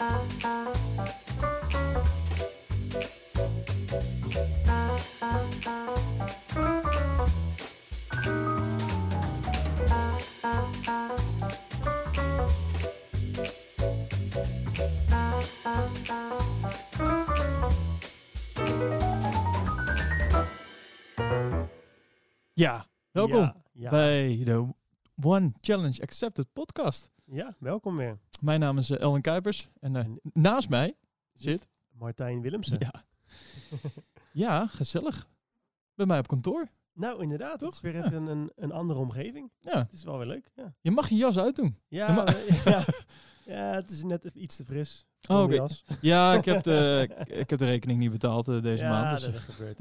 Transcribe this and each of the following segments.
Yeah, welkom ja, ja. bij de One Challenge Accepted podcast. Ja, welkom weer. Mijn naam is eh, Ellen Kuipers en eh, En- naast mij zit... Martijn Willemsen. Ja. ja, gezellig. Bij mij op kantoor. Nou, inderdaad. Het Toch? is weer even een, een, andere omgeving. Ja, Het is wel weer leuk. Ja, je mag je jas uitdoen. ja, Ja, ja, het is net even iets te fris. Oh, jas. Ja, ik heb de, ik heb de rekening niet betaald eh, deze ja, maand. Dus, dat is gebeurd.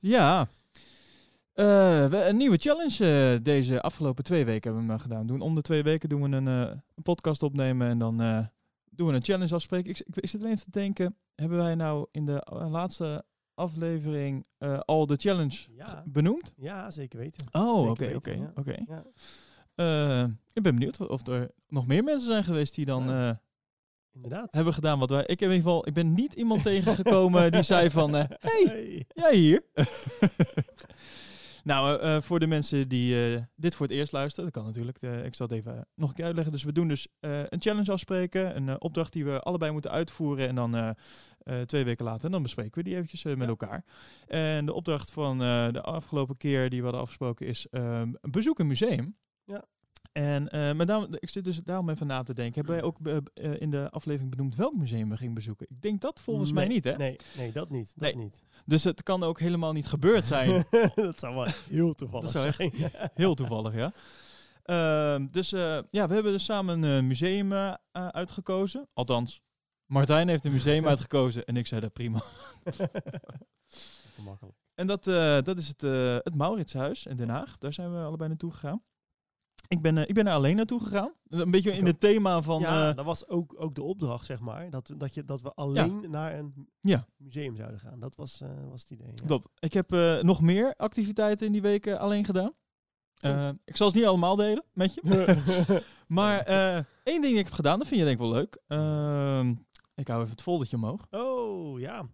Ja. Eh, we- een nieuwe challenge eh, deze afgelopen twee weken hebben we eh, gedaan. Doen, om de twee weken doen we een, een podcast opnemen en dan doen we een challenge afspreken. Ik, ik, ik zit alleen te denken, hebben wij nou in de laatste aflevering al de challenge Ja. benoemd? ja, zeker weten. Oh, oké, oké, ja. oké. Ik ben benieuwd of er nog meer mensen zijn geweest die dan Ja. Inderdaad. hebben gedaan wat wij... Ik heb in ieder geval, ik ben niet iemand tegengekomen die zei van, hey, Hey. jij hier. nou, eh, eh, voor de mensen die eh, dit voor het eerst luisteren, dat kan natuurlijk. ik zal het even nog een keer uitleggen. Dus we doen dus een challenge afspreken, een opdracht die we allebei moeten uitvoeren. En dan twee weken later, dan bespreken we die eventjes met Ja. elkaar. En de opdracht van de afgelopen keer die we hadden afgesproken is ehm, bezoek een museum. Ja. En eh, maar daarom, ik zit dus daarom even na te denken. Hebben wij ook be- eh, in de aflevering benoemd welk museum we gingen bezoeken? Ik denk dat volgens mij Nee, niet, hè? Nee, nee, dat niet. Dat niet. Dus het kan ook helemaal niet gebeurd zijn. dat zou wel heel toevallig Dat zou zijn. Heel toevallig, ja. Ehm, dus eh, ja, we hebben dus samen een eh, museum eh, eh, uitgekozen. Althans, Martijn heeft een museum uitgekozen en ik zei dat prima. Gemakkelijk. En dat, eh, dat is het, eh het Mauritshuis in Den Haag. Daar zijn we allebei naartoe gegaan. Ik ben, eh, ik ben er alleen naartoe gegaan. Een beetje in het thema van... ja, eh, dat was ook, ook de opdracht, zeg maar. Dat, dat, je, dat we alleen naar een Ja. museum zouden gaan. Dat was, eh, was het idee. Klopt. Ik heb nog meer activiteiten in die weken alleen gedaan. Oh. Ik zal ze niet allemaal delen met je. Maar één ding die ik heb gedaan, dat vind je denk ik wel leuk. Ehm, ik hou even het foldertje omhoog. oh, ja.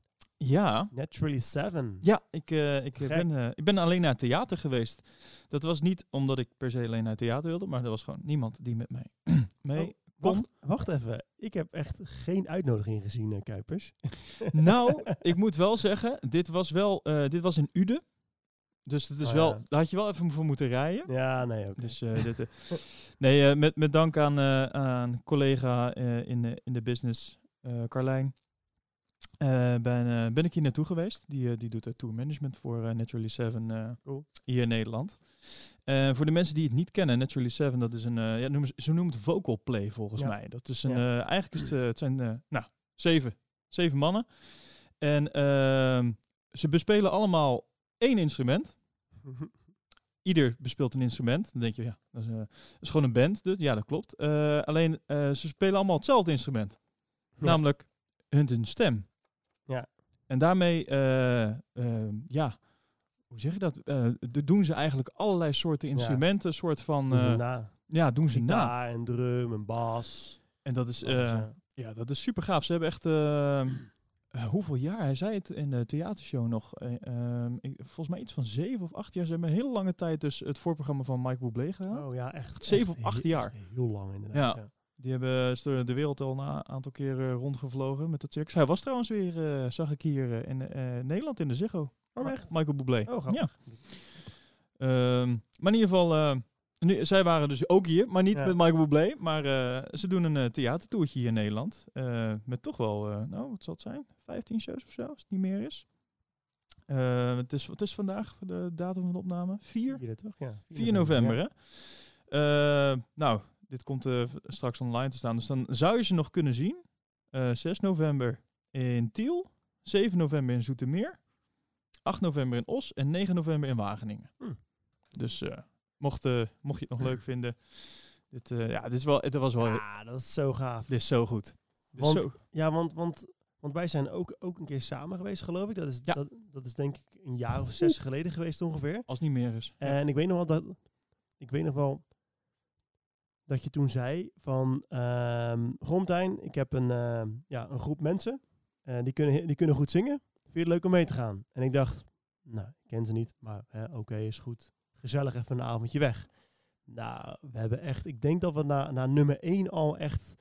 Ja, Naturally Seven. ja ik, eh, ik, Gek. ben, eh, ik ben alleen naar theater geweest. Dat was niet omdat ik per se alleen naar theater wilde, maar er was gewoon niemand die met mij mee Oh, kon. Wacht, wacht even. Ik heb echt geen uitnodiging gezien, eh, Kuipers. Nou, ik moet wel zeggen, dit was wel, eh, dit was in Uden. Dus het is Oh, wel, ja. daar had je wel even voor moeten rijden. Ja, nee, oké. Dus eh, dit, eh, nee, eh, met, met dank aan, eh aan collega eh, in, de, in de business, eh Carlijn, eh, ben, eh, ben ik hier naartoe geweest. Die, eh, die doet het tour management voor Naturally Seven eh, Cool. hier in Nederland. Voor de mensen die het niet kennen, Naturally Seven, dat is een, ja, noemen ze, ze noemen het vocal play volgens Ja. mij. Dat is een, Ja. eigenlijk is het, het zijn, nou, zeven, zeven mannen. En ehm, ze bespelen allemaal één instrument ieder bespeelt een instrument. Dan denk je, ja, dat is, dat is gewoon een band. Dus, ja, dat klopt. Alleen, ze spelen allemaal hetzelfde instrument. Namelijk hun stem. En daarmee, eh, eh, ja, hoe zeg je dat? Eh, doen ze eigenlijk allerlei soorten Ja. instrumenten, soort van, Doen ze na. ja, doen ze na. En drum en bas. En dat is, ja. ja, dat is super gaaf. Ze hebben echt, eh, eh, hoeveel jaar? Hij zei het in de theatershow nog. eh, ehm, ik- volgens mij iets van zeven of acht jaar. Ze hebben een hele lange tijd dus het voorprogramma van Mike Bublé gedaan. Oh ja, echt. Zeven echt of acht heel- jaar. Heel lang inderdaad. Ja. Ja. Die hebben is door de wereld al een aantal keren rondgevlogen met dat circus. Hij was trouwens weer, eh, zag ik hier eh, in eh, Nederland in de Ziggo. Oh, echt? Michael Bublé. Oh, grappig. Ja. Ehm, maar in ieder geval, eh, nu, zij waren dus ook hier, maar niet Ja. met Michael Bublé. Maar eh, ze doen een eh, theatertoertje hier in Nederland. eh, met toch wel, eh, nou, wat zal het zijn? 15 shows of zo, als het niet meer is. Eh, het is. Is vandaag de datum van de opname? 4? Vierde, toch? Ja. 4 november, ja. hè? Eh, nou, dit komt eh, straks online te staan. Dus dan zou je ze nog kunnen zien. Eh 6 november in Tiel. 7 november in Zoetermeer. 8 november in Os. En 9 november in Wageningen. Hm. Dus eh, mocht, mocht je het nog leuk vinden. Dit, ja, dit, is wel, dit was wel... Ja, dat is zo gaaf. Dit is zo goed. Dit Want, zo, ja, want, want, want wij zijn ook, ook een keer samen geweest, geloof ik. Dat is, Ja. dat, dat is denk ik een jaar of zes geleden geweest ongeveer. als het niet meer is. Ja. En ik weet nog wel dat ik weet nog wel dat je toen zei van ehm Gromtijn, ik heb een, ehm, ja, een groep mensen eh, die, kunnen, die kunnen goed zingen. Vind je het leuk om mee te gaan? En ik dacht, nou, ik ken ze niet, maar oké, is goed. Gezellig even een avondje weg. Nou, we hebben echt, ik denk dat we na, na nummer 1 al echt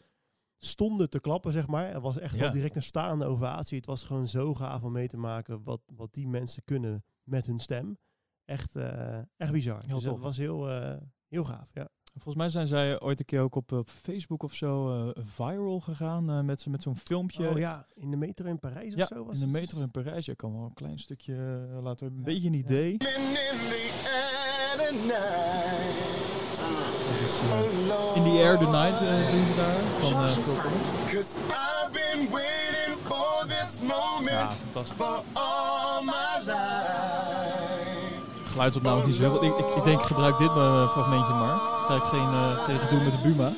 stonden te klappen, zeg maar. Het was echt Ja. wel direct een staande ovatie. Het was gewoon zo gaaf om mee te maken wat, wat die mensen kunnen met hun stem. Echt, eh, echt bizar. Heel dus dat was heel, eh, heel gaaf, ja. Volgens mij zijn zij ooit een keer ook op, op Facebook of zo eh, viral gegaan eh, met, z'n- met zo'n filmpje. Oh ja, in de metro in Parijs Ja, of zo was in de het? metro in Parijs. Je kan wel een klein stukje eh, laten we een Ja, beetje een ja. idee. in the air tonight. Dat is, eh, Alone. in the Night doen ze daar. Van eh, Phil Collins. Geluidsopname is niet zo heel. Ik, ik, ik denk, ik gebruik dit eh, fragmentje maar. Ga ik geen, eh geen gedoe met de Buma.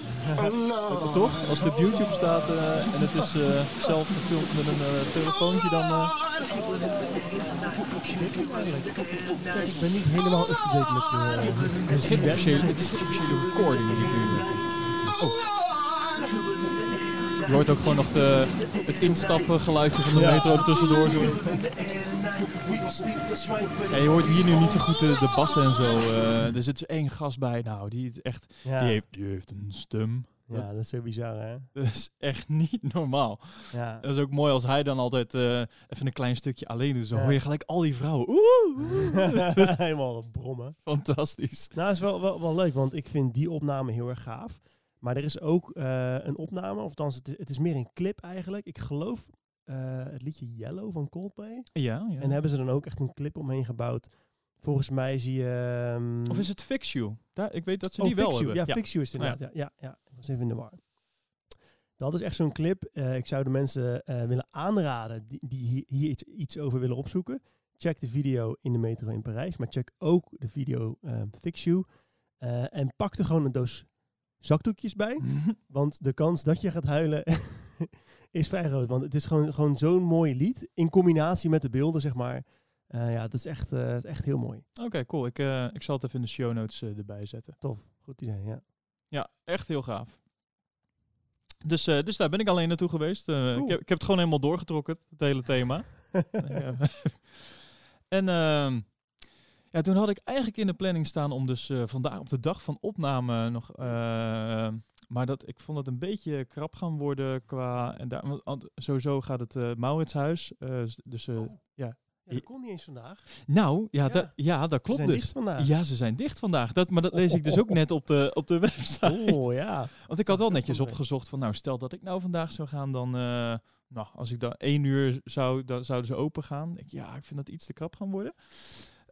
Toch? Als het op YouTube staat eh, en het is eh, zelf gefilmd met een telefoontje, dan... eh, Ik ben niet helemaal up-to-date met het, is geen officiële, recording die ik nu. Oh. Je hoort ook gewoon nog de, het instappen geluidje van de Ja. metro er tussendoor. Ja, je hoort hier nu niet zo goed de, de bassen en zo. eh, er zit dus één gast bij. Nou, die, echt, ja. die, heeft, die heeft een stem. ja, dat is zo bizar, hè? Dat is echt niet normaal. Ja. Dat is ook mooi als hij dan altijd eh, even een klein stukje alleen doet. Zo Ja. hoor je gelijk al die vrouwen. Oeh, oeh. helemaal brommen. Fantastisch. Nou, is wel, wel, wel leuk, want ik vind die opname heel erg gaaf. Maar er is ook eh, een opname, of althans, het is, het is meer een clip eigenlijk. Ik geloof eh, het liedje Yellow van Coldplay. Ja, ja. En hebben ze dan ook echt een clip omheen gebouwd. Volgens mij zie je... ehm, Of is het Fix You? Daar, ik weet dat ze oh, die wel You. hebben. Ja, Fix You is het ja. inderdaad. Ja, ja, ja. Ik was even in de war. Dat is echt zo'n clip. Eh, ik zou de mensen willen aanraden die, die hier, iets, iets over willen opzoeken. Check de video in de metro in Parijs. Maar check ook de video eh, Fix You. En pak er gewoon een doos zakdoekjes bij. Want de kans dat je gaat huilen is vrij groot. Want het is gewoon, gewoon zo'n mooi lied. In combinatie met de beelden, zeg maar. Eh, ja, dat is echt, eh, echt heel mooi. Oké, cool. Ik, eh, ik zal het even in de show notes erbij zetten. Tof. Goed idee, ja. Ja, echt heel gaaf. Dus, dus daar ben ik alleen naartoe geweest. Ik, heb, ik heb het gewoon helemaal doorgetrokken, het hele thema. En ehm, ja, toen had ik eigenlijk in de planning staan om dus eh, vandaag op de dag van opname nog... eh, maar dat, ik vond het een beetje krap gaan worden qua... En daar, want, sowieso gaat het Mauritshuis. eh, s- dus, Oh. ja. Ja, dat kon niet eens vandaag. Nou, ja, Ja. da- ja dat Ze klopt zijn dus. dicht vandaag. Ja, ze zijn dicht vandaag. Dat, maar dat lees ik dus ook net op de, op de website. Oh ja. Want ik had wel netjes opgezocht van, nou, stel dat ik nou vandaag zou gaan, dan, nou, als ik dan één uur zou, dan zouden ze open gaan. Ik, ja, ik vind dat iets te krap gaan worden.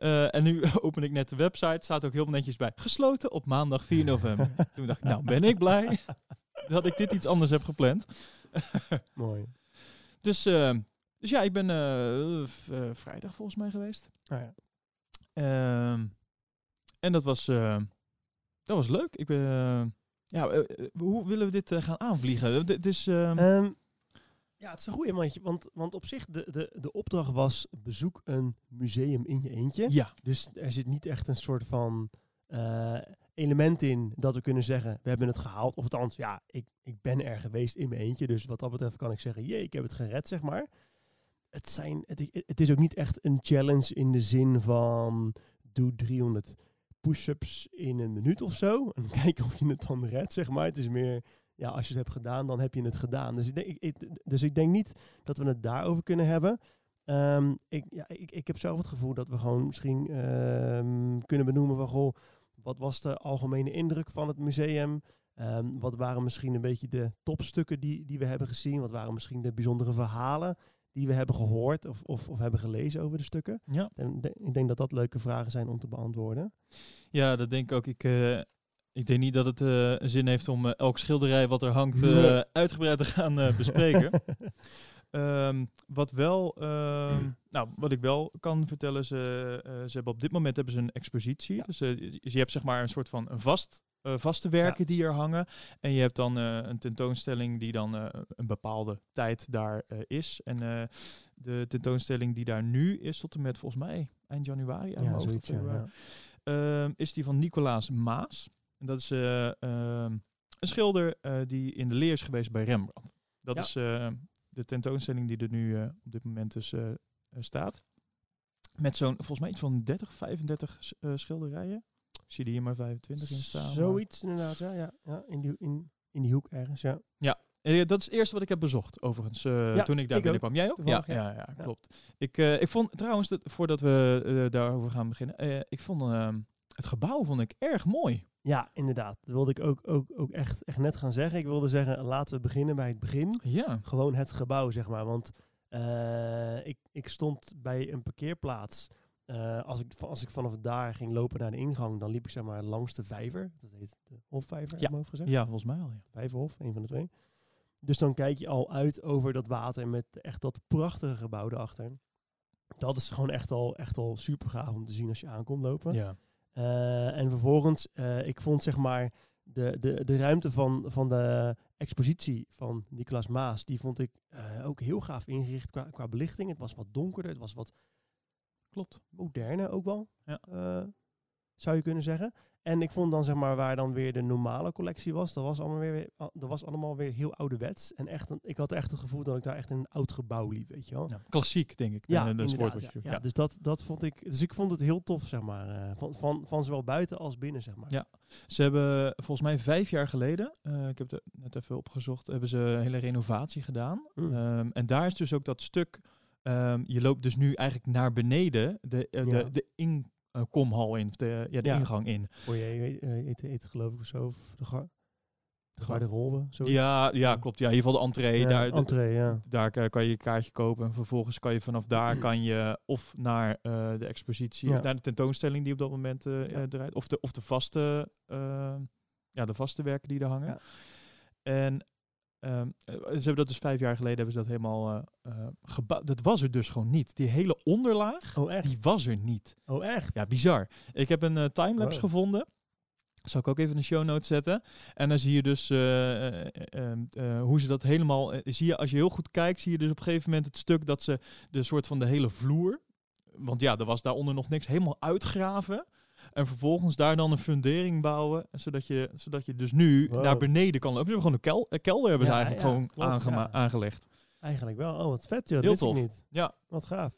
Eh, en nu open ik net de website, staat ook heel netjes bij, gesloten op maandag 4 november. Toen dacht ik, nou, ben ik blij dat ik dit iets anders heb gepland. Mooi. Dus, eh, dus ja, ik ben eh, eh, vrijdag volgens mij geweest. Ah, ja. Ehm, en dat was, eh, dat was leuk. Ik ben, ja, hoe willen we dit gaan aanvliegen? Dit is, ehm, Ehm, ja, het is een goeie mandje. Want, want op zich, de, de, de opdracht was bezoek een museum in je eentje. ja, Dus er zit niet echt een soort van eh, element in dat we kunnen zeggen, we hebben het gehaald. Of althans, ja, ik, ik ben er geweest in mijn eentje. Dus wat dat betreft kan ik zeggen, jee, ik heb het gered, zeg maar. Het, zijn, het, het is ook niet echt een challenge in de zin van doe 300 push-ups in een minuut of zo. En kijken of je het dan redt, zeg maar. Het is meer, ja, als je het hebt gedaan, dan heb je het gedaan. Dus ik denk, ik, dus ik denk niet dat we het daarover kunnen hebben. Ehm, ik, ja, ik, ik heb zelf het gevoel dat we gewoon misschien ehm, kunnen benoemen van, goh, wat was de algemene indruk van het museum? Ehm, wat waren misschien een beetje de topstukken die, die we hebben gezien? Wat waren misschien de bijzondere verhalen die we hebben gehoord of, of, of hebben gelezen over de stukken? ja. En de- ik denk dat dat leuke vragen zijn om te beantwoorden. ja, dat denk ik ook. Ik, eh, ik denk niet dat het een zin heeft om eh, elk schilderij wat er hangt eh, Nee. uitgebreid te gaan bespreken. Ehm, wat wel, ehm, nou, wat ik wel kan vertellen, ze, ze hebben op dit moment hebben ze een expositie. Ja. Dus je hebt zeg maar een soort van een vast, vaste werken die er hangen. En je hebt dan een tentoonstelling die dan een bepaalde tijd daar is. En de tentoonstelling die daar nu is, tot en met volgens mij eind januari, ja, zoiets. Ja. ehm, is die van Nicolaas Maas. En dat is eh, ehm, een schilder eh, die in de leer is geweest bij Rembrandt. Dat Ja. is eh, de tentoonstelling die er nu op dit moment dus staat. Met zo'n, volgens mij iets van 30, 35 s- eh, schilderijen. Ik zie er hier maar 25 in staan. maar- Zoiets inderdaad, ja. ja, ja in, die, in, in die hoek ergens, ja. Eh, dat is het eerste wat ik heb bezocht, overigens, Ja, toen ik daar ik binnenkwam. Jij ook? Ja, ja, ja. ja, Ja. klopt. Ik, ik vond trouwens, dat, voordat we daarover gaan beginnen, ik vond ehm, het gebouw vond ik erg mooi. Ja, inderdaad. Dat wilde ik ook, ook, ook echt, echt net gaan zeggen. Ik wilde zeggen, laten we beginnen bij het begin. Ja. Gewoon het gebouw, zeg maar. Want eh, ik, ik stond bij een parkeerplaats. Eh, als, ik, als ik vanaf daar ging lopen naar de ingang, dan liep ik zeg maar langs de vijver. Dat heet de Hofvijver, Ja. hoofd gezegd. ja, volgens mij al. Ja. Vijverhof, een van de twee. Dus dan kijk je al uit over dat water met echt dat prachtige gebouw erachter. Dat is gewoon echt al, echt al super gaaf om te zien als je aankomt lopen. ja. Eh, en vervolgens, eh, ik vond zeg maar de, de, de ruimte van, van de expositie van Nicolas Maas, die vond ik eh, ook heel gaaf ingericht qua, qua belichting. Het was wat donkerder, het was wat Klopt. moderner ook wel, Ja. Zou je kunnen zeggen. En ik vond dan zeg maar waar dan weer de normale collectie was, dat was allemaal weer, dat was allemaal weer heel ouderwets. En echt, een, ik had echt het gevoel dat ik daar echt in een oud gebouw liep, weet je wel. Ja. Klassiek, denk ik. Ja, Eh, wat je ja. Ja, Dus dat, dat vond ik. Dus ik vond het heel tof, zeg maar. eh, van, van, van zowel buiten als binnen, zeg maar. Ja. Ze hebben volgens mij vijf jaar geleden, eh, ik heb het net even opgezocht, hebben ze een hele renovatie gedaan. Mm. Ehm, en daar is dus ook dat stuk, ehm, je loopt dus nu eigenlijk naar beneden, de, Ja. de, de inkomhal in, of de, ja, de Ja. ingang in. Voor je heet, heet, heet, geloof ik of zo. Of de, gar, de garderobe. Zo. Ja, ja, klopt. Ja, in ieder geval de entree. Ja, daar, entree, ja. daar kan je je kaartje kopen. En vervolgens kan je vanaf daar kan je of naar eh, de expositie, Ja. of naar de tentoonstelling die op dat moment eh, Ja. eh, draait. Of de, of de vaste, eh, ja, de vaste werken die er hangen. Ja. En ehm, eh, ze hebben dat dus vijf jaar geleden hebben ze dat helemaal eh eh, gebouwd. Dat was er dus gewoon niet. Die hele onderlaag, Oh, echt? die was er niet. Oh, echt? Ja, bizar. Ik heb een eh, timelapse Wow. gevonden. Zal ik ook even in de show notes zetten. En dan zie je dus eh, eh, eh, eh, hoe ze dat helemaal. zie je, als je heel goed kijkt, zie je dus op een gegeven moment het stuk dat ze de soort van de hele vloer. Want ja, er was daaronder nog niks helemaal uitgraven. En vervolgens daar dan een fundering bouwen. Zodat je, zodat je dus nu Wow. naar beneden kan lopen. Ze hebben gewoon een kel, kelder hebben ze Ja, eigenlijk ja, gewoon klopt, aangema- ja. aangelegd. Eigenlijk wel. Oh, wat vet, joh. Heel tof. niet. Ja. Wat gaaf.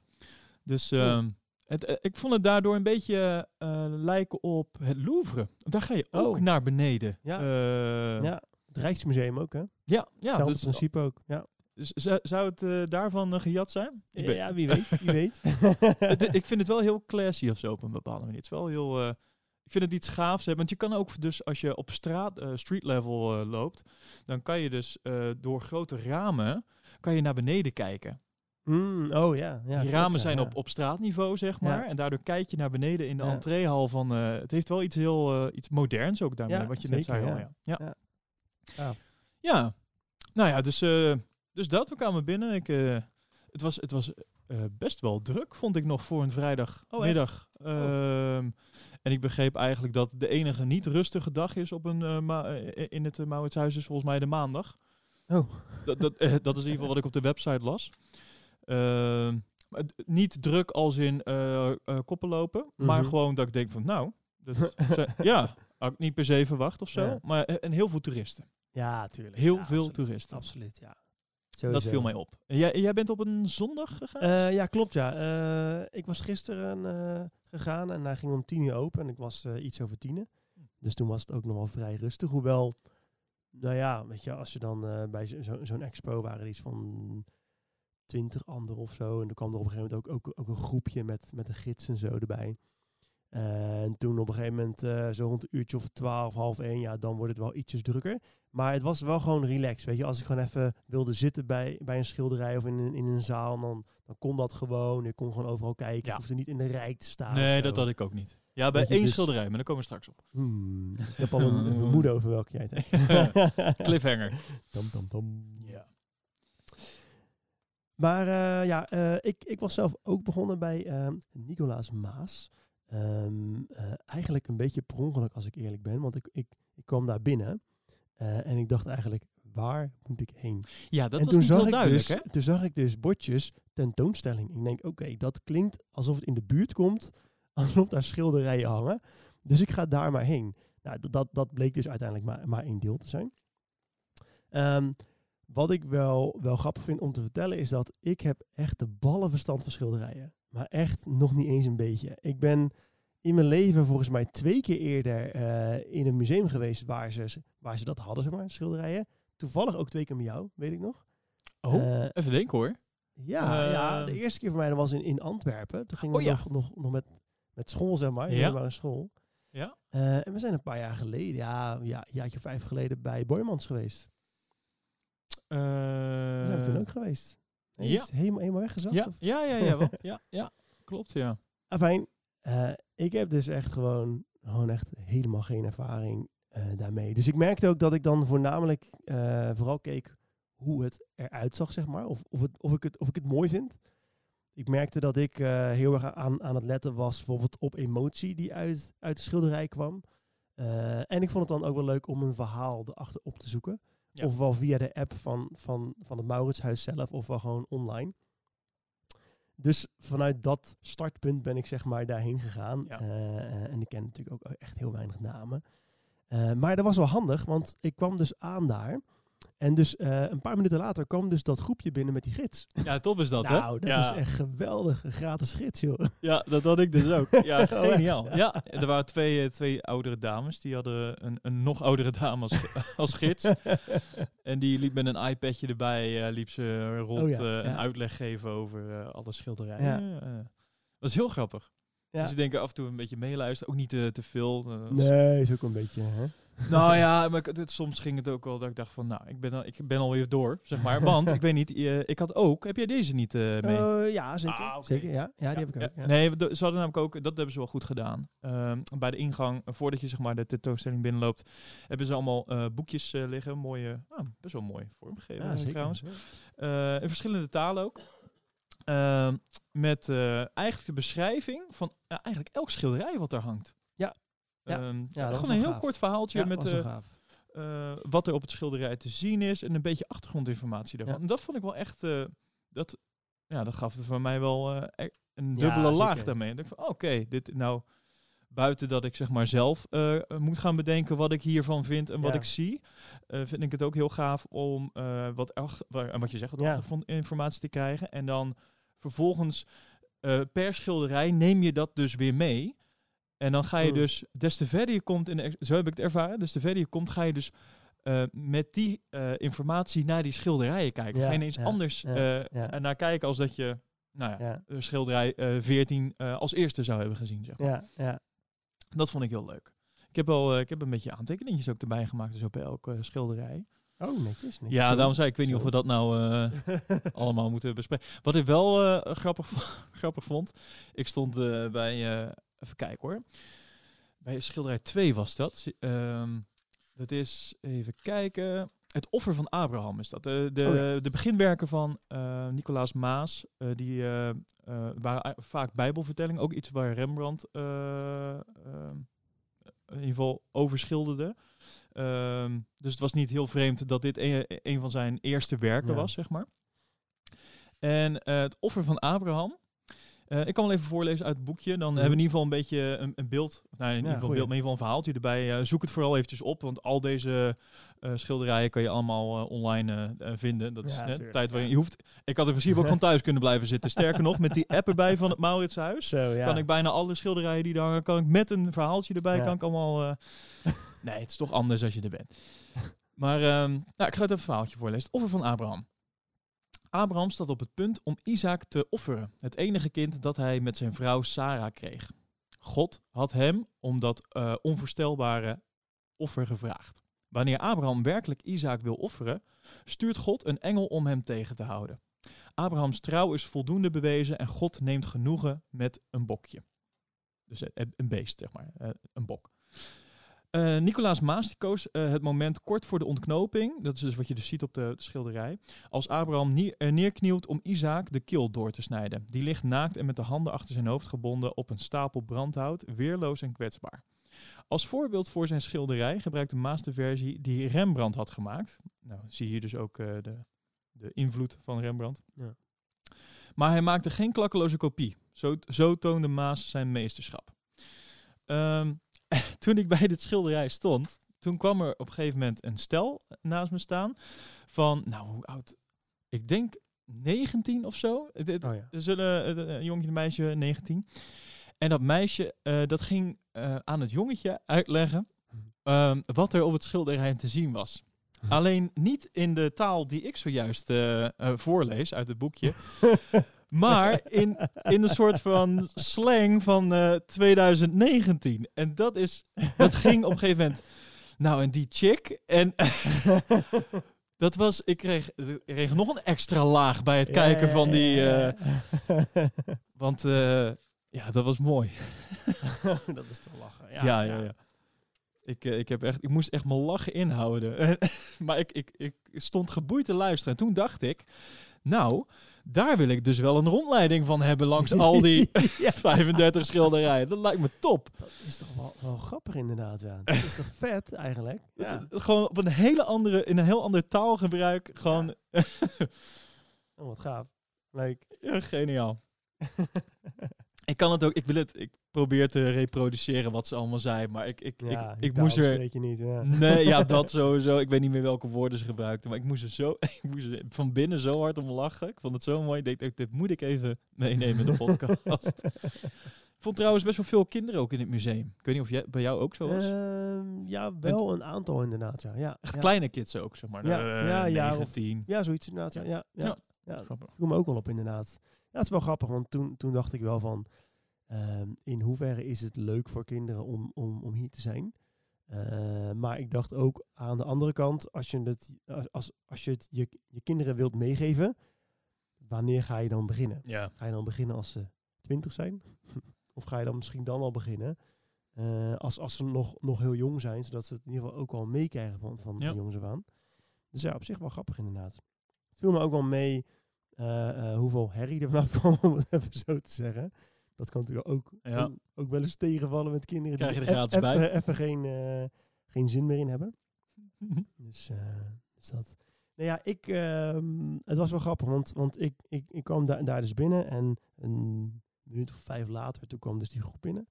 Dus ehm, het, eh, ik vond het daardoor een beetje eh, lijken op het Louvre. Daar ga je ook Oh. naar beneden. Ja. Eh, ja. Het Rijksmuseum ook, hè? ja, ja Hetzelfde dus, principe ook. Ja. Dus zou- zou het eh, daarvan eh, gejat zijn? Ik, ben- ja, wie weet. Wie weet. het- ik vind het wel heel classy of zo op een bepaalde manier. Het is wel heel... eh, ik vind het iets gaafs hebben. Want je kan ook dus als je op straat, street level loopt, dan kan je dus door grote ramen kan je naar beneden kijken. Mm, oh, ja. ja Die ramen zijn ja. op, op straatniveau, zeg maar. En daardoor kijk je naar beneden in de entreehal van... eh, het heeft wel iets heel iets moderns ook daarmee, Ja, wat je net zeker, zei al. ja. Ja. Ja. Nou ja, dus, dus dat. We kwamen binnen. Ik, eh, het was, het was eh, best wel druk, vond ik nog, voor een vrijdagmiddag. Ehm, En ik begreep eigenlijk dat de enige niet rustige dag is op een, eh, in het uh, Mauritshuis is volgens mij de maandag. Oh. Dat, dat, dat is in ieder geval wat ik op de website las. Ehm, maar niet druk als in koppen lopen, maar Mhm. gewoon dat ik denk van nou, dat, ja, had ik niet per se verwacht of zo. Ja. Maar en heel veel toeristen. Ja, tuurlijk. Heel Ja, veel absoluut. toeristen. Absoluut, ja. Dat viel mij op. Jij, jij bent op een zondag gegaan? Eh, ja, klopt ja. Eh, ik was gisteren eh, gegaan en hij ging om tien uur open en ik was iets over tienen. Dus toen was het ook nog wel vrij rustig. Hoewel, nou ja, weet je, als je dan bij zo- zo- zo'n expo waren er iets van twintig anderen of zo. En er kwam er op een gegeven moment ook, ook, ook een groepje met, met een gids en zo erbij. En toen op een gegeven moment, eh, zo rond een uurtje of twaalf, half één, ja, dan wordt het wel ietsjes drukker. Maar het was wel gewoon relaxed, weet je. Als ik gewoon even wilde zitten bij, bij een schilderij of in een, in een zaal, dan, dan kon dat gewoon. Ik kon gewoon overal kijken. Ja. Ik hoefde niet in de rij te staan. nee, dat had ik ook niet. Ja, bij één dus- schilderij, maar daar komen we straks op. Hmm, ik heb al een, een vermoeden over welke jij het hebt. Cliffhanger. Tam, tam, tam. Ja. Maar eh, ja, eh, ik, ik was zelf ook begonnen bij Nicolaas Maas. Ehm, eh, eigenlijk een beetje per ongeluk, als ik eerlijk ben. Want ik, ik, ik kwam daar binnen eh, en ik dacht eigenlijk, waar moet ik heen? Ja, dat en was toen niet zag heel ik duidelijk, dus, hè? Toen zag ik dus bordjes tentoonstelling. Ik denk, oké, dat klinkt alsof het in de buurt komt, alsof daar schilderijen hangen. Dus ik ga daar maar heen. Nou, dat, dat, dat bleek dus uiteindelijk maar, maar één deel te zijn. Ehm, wat ik wel, wel grappig vind om te vertellen is dat ik heb echt de ballenverstand van schilderijen. Maar echt nog niet eens een beetje. Ik ben in mijn leven volgens mij twee keer eerder eh, in een museum geweest waar ze, waar ze dat hadden, zeg maar, schilderijen. toevallig ook twee keer met jou, weet ik nog. Oh, Eh, even denken hoor. ja, ja, de eerste keer voor mij was in, in Antwerpen. Toen gingen we Oh, ja. nog, nog, met, met school, zeg maar. Ja. Een school. Ja. Eh, en we zijn een paar jaar geleden, ja, ja, een jaartje vijf geleden, bij Boymans geweest. Zijn we toen ook geweest. Ja. Is helemaal, helemaal weggezakt? Ja, of? ja, ja, ja, wel. ja, ja, klopt, ja. Afijn, eh, ik heb dus echt gewoon, gewoon echt helemaal geen ervaring eh, daarmee. Dus ik merkte ook dat ik dan voornamelijk eh, vooral keek hoe het eruit zag, zeg maar. Of, of, het, of, ik, het, of ik het mooi vind. Ik merkte dat ik heel erg aan, aan het letten was bijvoorbeeld op emotie die uit, uit de schilderij kwam. En ik vond het dan ook wel leuk om een verhaal erachter op te zoeken. Ja. Ofwel via de app van, van, van het Mauritshuis zelf, ofwel gewoon online. Dus vanuit dat startpunt ben ik zeg maar daarheen gegaan. Ja. Eh, eh, en ik ken natuurlijk ook echt heel weinig namen. Eh, maar dat was wel handig, want ik kwam dus aan daar. En dus eh, een paar minuten later kwam dus dat groepje binnen met die gids. Ja, top is dat, nou, hè? dat ja. is echt geweldig. Gratis gids, joh. Ja, dat had ik dus ook. Ja, Oh, geniaal. Ja, er waren twee, eh, twee oudere dames. Die hadden een, een nog oudere dame als, als gids. En die liep met een iPadje erbij, eh, liep ze rond Oh ja, een uitleg geven over alle schilderijen. Dat is heel grappig. Dus ik denk af en toe een beetje meeluisteren. Ook niet te, te veel. Nee, is ook een beetje, hè? Nou ja, maar soms ging het ook wel dat ik dacht van, nou, ik ben, al, ik ben alweer door, zeg maar. Want, ik weet niet, eh, ik had ook, heb jij deze niet eh, mee? Eh, ja, zeker. Ah, zeker ja. ja, die heb ik ook. Ja. Nee, ze hadden namelijk ook, dat hebben ze wel goed gedaan. Ehm, bij de ingang, voordat je zeg maar de tentoonstelling binnenloopt, hebben ze allemaal eh, boekjes eh, liggen. Mooie, ah, best wel mooi vormgegeven Ja, zeker. trouwens. Eh, in verschillende talen ook. Ehm, met eh, eigenlijk de beschrijving van eigenlijk elk schilderij wat er hangt. Ja. Ja. Ehm, dat was gewoon een heel gaaf. kort verhaaltje Ja, met eh, eh, wat er op het schilderij te zien is en een beetje achtergrondinformatie daarvan. Ja. En dat vond ik wel echt, eh, dat, ja, dat gaf het voor mij wel e- een Ja, dubbele laag daarmee. En ik van, oké, dit nou buiten dat ik zeg maar zelf moet gaan bedenken wat ik hiervan vind en wat Ja. ik zie, vind ik het ook heel gaaf om wat, achter, wat je zegt, wat Ja. achtergrondinformatie te krijgen en dan vervolgens per schilderij neem je dat dus weer mee. En dan ga je Mm. dus, des te verder je komt, in de, zo heb ik het ervaren, des te verder je komt, ga je dus eh, met die eh, informatie naar die schilderijen kijken. Ja, ga je ineens ja, anders ja, eh, naar kijken als dat je, nou schilderij eh 14 eh, als eerste zou hebben gezien. Zeg maar. ja, ja. Dat vond ik heel leuk. Ik heb, wel, ik heb een beetje aantekeningetjes ook erbij gemaakt, dus op elke schilderij. Oh, netjes. netjes. Ja, daarom zei ik, ik weet niet of we dat nou allemaal moeten bespreken. Wat ik wel grappig, grappig vond, ik stond bij, even kijken hoor, bij schilderij 2 was dat. Ehm, dat is, even kijken, het offer van Abraham is dat. De, de, Oh ja. de beginwerken van eh, Nicolaas Maas, eh, die eh, waren vaak bijbelvertellingen, ook iets waar Rembrandt eh, ehm, in ieder geval over schilderde. Ehm, dus het was niet heel vreemd dat dit een, een van zijn eerste werken Ja. was, zeg maar. En het offer van Abraham. Eh, ik kan wel even voorlezen uit het boekje. Dan Mhm. hebben we in ieder geval een beetje een, een beeld. Nou, in ieder geval een beeld, maar in ieder geval een verhaaltje erbij. Eh, zoek het vooral eventjes op, want al deze eh, schilderijen kan je allemaal eh, online eh, eh, vinden. Dat is Ja, hè, tuurlijk, tijd waarin je hoeft. Ik had in principe ook van thuis kunnen blijven zitten. Sterker nog, met die app erbij van het Mauritshuis Zo, ja. kan ik bijna alle schilderijen die daar hangen, kan ik met een verhaaltje erbij, kan ik allemaal... eh, nee, het is toch anders als je er bent. Maar ehm, nou, ik ga het even een verhaaltje voorlezen. Offer van Abraham. Abraham staat op het punt om Isaac te offeren, het enige kind dat hij met zijn vrouw Sarah kreeg. God had hem om dat eh, onvoorstelbare offer gevraagd. Wanneer Abraham werkelijk Isaac wil offeren, stuurt God een engel om hem tegen te houden. Abrahams trouw is voldoende bewezen en God neemt genoegen met een bokje. Dus een beest, zeg maar, eh, een bok. Eh, Nicolaas Maas die koos eh, het moment kort voor de ontknoping, dat is dus wat je dus ziet op de, de schilderij, als Abraham eh, neerknielt om Isaac de keel door te snijden. Die ligt naakt en met de handen achter zijn hoofd gebonden op een stapel brandhout, weerloos en kwetsbaar. Als voorbeeld voor zijn schilderij gebruikte Maas de versie die Rembrandt had gemaakt. Nou, zie je hier dus ook de, de invloed van Rembrandt. Ja. Maar hij maakte geen klakkeloze kopie. Zo, zo toonde Maas zijn meesterschap. Ehm, toen ik bij dit schilderij stond, toen kwam er op een gegeven moment een stel naast me staan van, nou, hoe oud? Ik denk 19 of zo. Oh ja. Er zullen eh, een jongetje en een meisje 19. En dat meisje, eh, dat ging eh, aan het jongetje uitleggen Mhm. ehm, wat er op het schilderij te zien was. Alleen niet in de taal die ik zojuist eh, eh, voorlees uit het boekje. maar in, in een soort van slang van eh, 2019. En dat is, dat ging op een gegeven moment. Nou, en die chick. En dat was, ik kreeg, ik kreeg nog een extra laag bij het kijken van die. eh, want eh, ja, dat was mooi. dat is toch lachen. Ja, ja, ja. Ik, eh, ik, heb echt, ik moest echt mijn lachen inhouden. maar ik, ik, ik stond geboeid te luisteren. En toen dacht ik, nou, daar wil ik dus wel een rondleiding van hebben langs al die 35 schilderijen. Dat lijkt me top. Dat is toch wel, wel grappig inderdaad, ja. Dat is toch vet eigenlijk? Ja. Gewoon op een hele andere, in een heel ander taalgebruik. Gewoon Oh, wat gaaf. Leuk. ja, geniaal. Ik kan het ook, ik wil het, ik probeer te reproduceren wat ze allemaal zei. Maar ik, ik, Ja, ik, ik moest er, je niet, ja. Nee, ja, dat sowieso. Ik weet niet meer welke woorden ze gebruikten. Maar ik moest er zo, ik moest er van binnen zo hard om lachen. Ik vond het zo mooi. Ik denk, dit moet ik even meenemen in de podcast. ik vond trouwens best wel veel kinderen ook in het museum. Ik weet niet of jij, bij jou ook zo was. Ehm, ja, wel een aantal inderdaad, ja. Ja, Echt ja. kleine kids ook, zeg maar. Ja, Eh, ja, ja, of- ja zoiets inderdaad, ja. Ja, ja. Ja. ja. Me ook wel op inderdaad. Ja, het is wel grappig, want toen, toen dacht ik wel van... ehm, in hoeverre is het leuk voor kinderen om, om, om hier te zijn? Eh, maar ik dacht ook aan de andere kant, als je het, als, als, je, het je, je kinderen wilt meegeven, wanneer ga je dan beginnen? Ja. Ga je dan beginnen als ze twintig zijn? of ga je dan misschien dan al beginnen? eh, als, als ze nog, nog heel jong zijn, zodat ze het in ieder geval ook al meekrijgen van, van Ja. de jongens af aan. Dus ja, op zich wel grappig inderdaad. Het viel me ook wel mee hoeveel herrie er vanaf kwam, om het even zo te zeggen. Dat kan natuurlijk ook, Ja. ook, ook wel eens tegenvallen met kinderen Krijg je die er gratis eff- bij. even- even geen, eh, geen zin meer in hebben. Dus, eh, dus dat. Nou ja, ik, ehm, het was wel grappig, want, want ik, ik, ik kwam daar, daar dus binnen en een minuut of vijf later, toen kwam dus die groep binnen.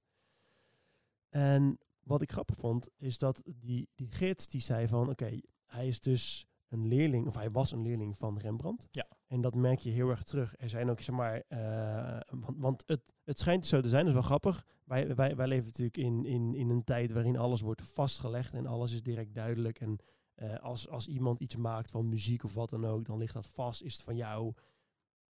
En wat ik grappig vond, is dat die, die gids die zei van, oké, hij is dus een leerling, of hij was een leerling van Rembrandt. Ja. En dat merk je heel erg terug. Er zijn ook, zeg maar, eh, want, want het, het schijnt zo te zijn, dat is wel grappig. Wij, wij, wij leven natuurlijk in, in, in een tijd waarin alles wordt vastgelegd en alles is direct duidelijk. En eh, als, als iemand iets maakt van muziek of wat dan ook, dan ligt dat vast, is het van jou.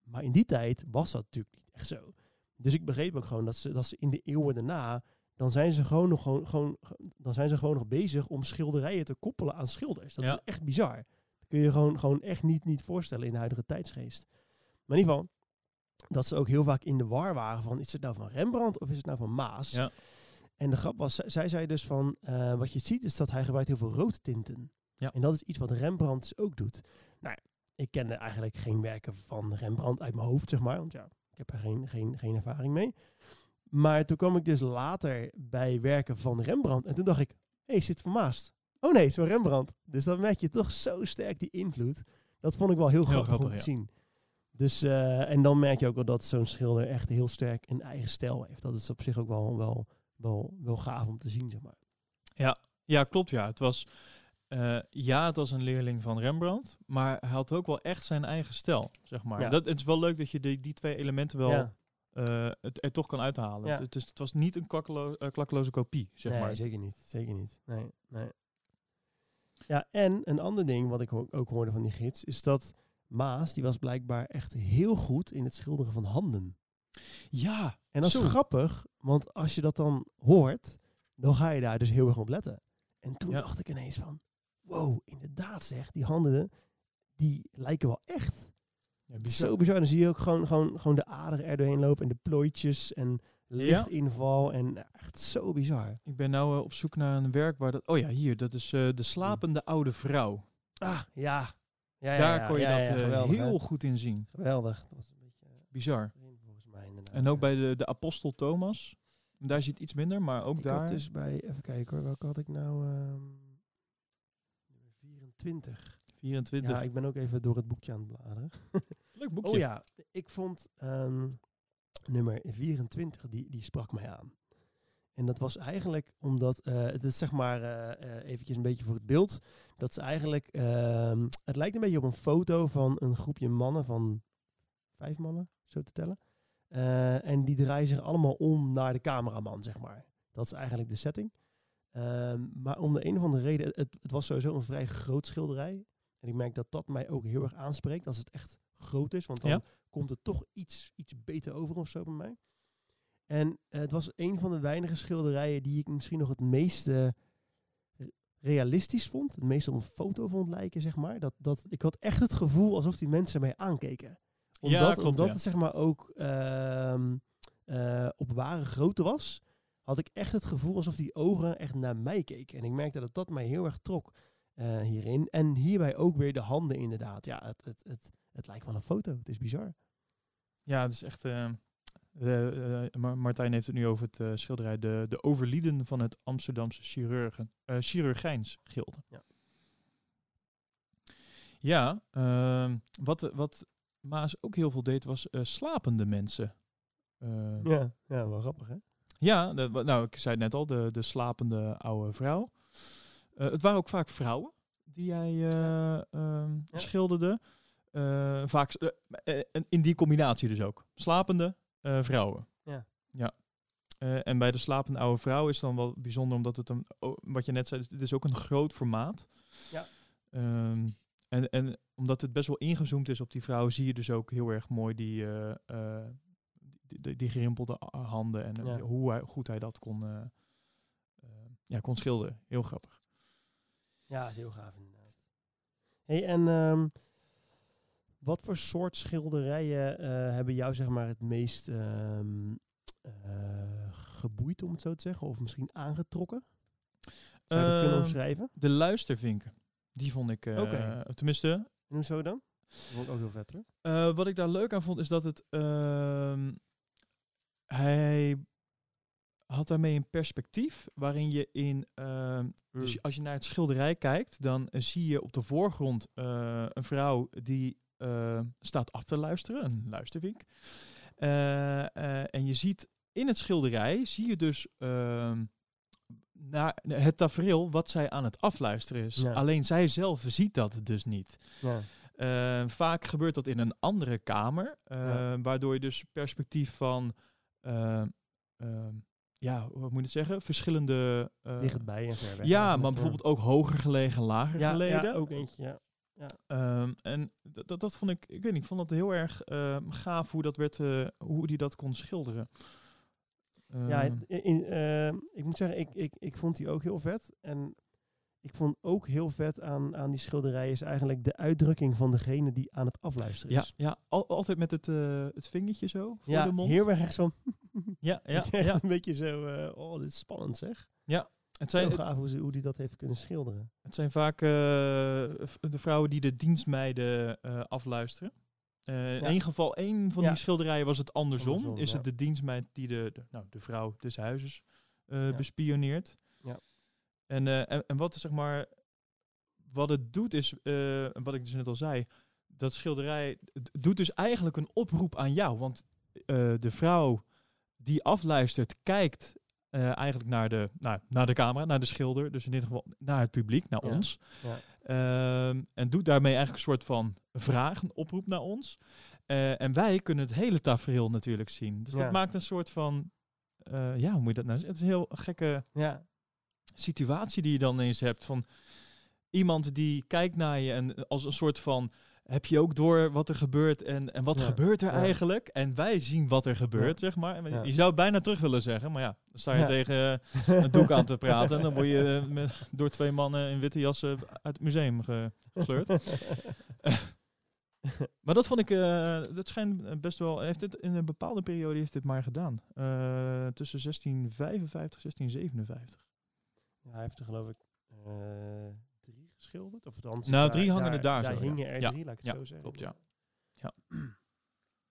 Maar in die tijd was dat natuurlijk niet echt zo. Dus ik begreep ook gewoon dat ze, dat ze in de eeuwen daarna, dan zijn ze gewoon nog, gewoon, gewoon, dan zijn ze gewoon nog bezig om schilderijen te koppelen aan schilders. Dat Ja. is echt bizar. Kun je gewoon, gewoon echt niet, niet voorstellen in de huidige tijdsgeest. Maar in ieder geval, dat ze ook heel vaak in de war waren van, is het nou van Rembrandt of is het nou van Maas? Ja. En de grap was, zij- zei dus van, eh, wat je ziet is dat hij gebruikt heel veel roodtinten. Ja. En dat is iets wat Rembrandt dus ook doet. Nou, ik kende eigenlijk geen werken van Rembrandt uit mijn hoofd, zeg maar. Want ja, ik heb er geen, geen, geen ervaring mee. Maar toen kwam ik dus later bij werken van Rembrandt. En toen dacht ik, hé, hey, is dit van Maast? Oh nee, het is Rembrandt. Dus dan merk je toch zo sterk die invloed. Dat vond ik wel heel, grappig, om te ja. zien. Dus, eh, en dan merk je ook wel dat zo'n schilder echt heel sterk een eigen stijl heeft. Dat is op zich ook wel, wel, wel, wel gaaf om te zien, zeg maar. Ja, klopt ja. Het was, eh, ja, het was een leerling van Rembrandt, maar hij had ook wel echt zijn eigen stijl, zeg maar. Ja. Dat, het is wel leuk dat je die, die twee elementen wel ja. eh, het er toch kan uithalen. Ja. Het, dus het was niet een eh, klakkeloze kopie, zeg nee, maar. zeker niet. Zeker niet. Nee, nee. Ja, en een ander ding wat ik ook hoorde van die gids, is dat Maas, die was blijkbaar echt heel goed in het schilderen van handen. Ja, En dat Zo. is grappig, want als je dat dan hoort, dan ga je daar dus heel erg op letten. En toen Ja. dacht ik ineens van, wow, inderdaad zeg, die handen, die lijken wel echt. ja bizar. zo bizar. Dan zie je ook gewoon, gewoon, gewoon de aderen er doorheen lopen en de plooitjes en lichtinval en echt zo bizar. Ik ben nou eh, op zoek naar een werk waar dat... Oh ja, hier, dat is eh, De Slapende Oude Vrouw. Ah, ja. ja, ja Daar kon je dat eh, hè? heel goed in zien. Geweldig. Dat was een beetje eh, Bizar. volgens mij inderdaad. En ook bij de, de apostel Thomas. Daar het iets minder, maar ook ik daar... had dus bij, even kijken hoor, welke had ik nou? ehm 24. 24. Ja, ik ben ook even door het boekje aan het bladeren. Leuk boekje. Oh ja, ik vond ehm, nummer 24, die, die sprak mij aan. En dat was eigenlijk omdat, eh, het is zeg maar eh eh, eventjes een beetje voor het beeld, dat ze eigenlijk, ehm, het lijkt een beetje op een foto van een groepje mannen van vijf mannen, zo te tellen. En die draaien zich allemaal om naar de cameraman, zeg maar. Dat is eigenlijk de setting. Ehm, maar om de een of andere reden, het, het was sowieso een vrij groot schilderij. En ik merk dat dat mij ook heel erg aanspreekt als het echt groot is. Want dan. Komt het toch iets, iets beter over of zo bij mij. En eh, het was een van de weinige schilderijen die ik misschien nog het meeste re- realistisch vond. Het meeste op een foto vond lijken, zeg maar. Dat, dat, ik had echt het gevoel alsof die mensen mij aankeken. Omdat, Ja, klopt, omdat ja. het zeg maar ook ehm, eh, op ware grootte was, had ik echt het gevoel alsof die ogen echt naar mij keken. En ik merkte dat dat mij heel erg trok eh, hierin. En hierbij ook weer de handen inderdaad. Ja, het, het, het, het lijkt wel een foto. Het is bizar. Ja, het is echt. eh, eh, Ma- Martijn heeft het nu over het eh, schilderij de, de overlieden van het Amsterdamse chirurgen, eh chirurgijnsgilde. Ja. Ja, ehm, wat, wat Maas ook heel veel deed was slapende mensen. Ja, ja wel grappig hè? Ja, de- nou, ik zei het net al, de, de slapende oude vrouw. Het waren ook vaak vrouwen die hij eh, ehm, Ja. schilderde. Eh, vaak eh, eh, in die combinatie dus ook. Slapende vrouwen. Ja. ja. En bij de slapende oude vrouw is dan wel bijzonder omdat het een, wat je net zei, het is ook een groot formaat. Ja. Ehm, en, en omdat het best wel ingezoomd is op die vrouw, zie je dus ook heel erg mooi die, die, die, gerimpelde handen en Ja. hoe hij, goed hij dat kon, ja, kon schilderen. Heel grappig. Ja, is heel gaaf inderdaad. Hey, en ehm, wat voor soort schilderijen eh, hebben jou zeg maar het meest ehm, eh, geboeid, om het zo te zeggen? Of misschien aangetrokken? Zou je dat kunnen Ehm, omschrijven? De luistervinken, die vond ik, eh, Oké. tenminste, En hoezo dan? Dat vond ik ook heel vet hoor. Wat ik daar leuk aan vond, is dat het. ehm, hij had daarmee een perspectief waarin je in. Dus als je naar het schilderij kijkt, dan zie je op de voorgrond een vrouw die eh, staat af te luisteren, een luistervink. Eh, eh, en je ziet in het schilderij, zie je dus ehm, naar het tafereel wat zij aan het afluisteren is. Ja. Alleen zij zelf ziet dat dus niet. Ja. Eh, vaak gebeurt dat in een andere kamer, eh, Ja. waardoor je dus perspectief van, ehm, ja, hoe moet je het zeggen, verschillende. Dichtbij en ver weg. ja, maar bijvoorbeeld ook hoger gelegen, lager gelegen. ja, ook eentje, ja. Ehm, en dat, dat, vond ik, ik weet niet, ik vond dat heel erg ehm, gaaf hoe dat werd, eh, hoe die dat kon schilderen. Ja, Ehm, het- in, ik moet zeggen, ik, ik, ik vond die ook heel vet. En ik vond ook heel vet aan, aan die schilderij is eigenlijk de uitdrukking van degene die aan het afluisteren ja, is. ja al, altijd met het, eh, het vingertje zo voor Ja, de mond. heel erg echt zo. Ja, ja, ja. een beetje zo, eh, oh, dit is spannend zeg. Het zijn, gaaf hoe, ze, hoe die dat heeft kunnen schilderen. Het zijn vaak eh, de vrouwen die de dienstmeiden eh, afluisteren. Eh, In één geval, één van Ja. die schilderijen was het andersom. Andersom, is ja. het de dienstmeid die de, de, nou, de vrouw des huizes bespioneert. Ja. En, en, en wat zeg maar, wat het doet is, wat ik dus net al zei, dat schilderij doet dus eigenlijk een oproep aan jou. Want de vrouw die afluistert, kijkt eh, eigenlijk naar de, nou, naar de camera, naar de schilder. Dus in dit geval naar het publiek, naar Ja. ons. Ja. Ehm, en doet daarmee eigenlijk een soort van vraag, een oproep naar ons. Eh, en wij kunnen het hele tafereel natuurlijk zien. Dus Ja. dat maakt een soort van, eh, ja, hoe moet je dat nou zeggen? Het is een heel gekke Ja, situatie die je dan eens hebt van iemand die kijkt naar je en als een soort van heb je ook door wat er gebeurt en, en wat Ja, gebeurt er ja. eigenlijk? En wij zien wat er gebeurt, zeg maar. En. Je zou het bijna terug willen zeggen, maar ja, dan sta je tegen eh, een doek aan te praten en dan word je eh, met, door twee mannen in witte jassen uit het museum ge- gesleurd. Maar dat vond ik, eh, dat schijnt best wel, heeft het in een bepaalde periode heeft dit maar gedaan. Tussen 1655 1657. Ja, hij heeft er geloof ik geschilderd. Of Nou, drie hangen er daar Daar zo, ja. hingen er Ja, drie, laat ik het ja, zo zeggen. klopt, ja.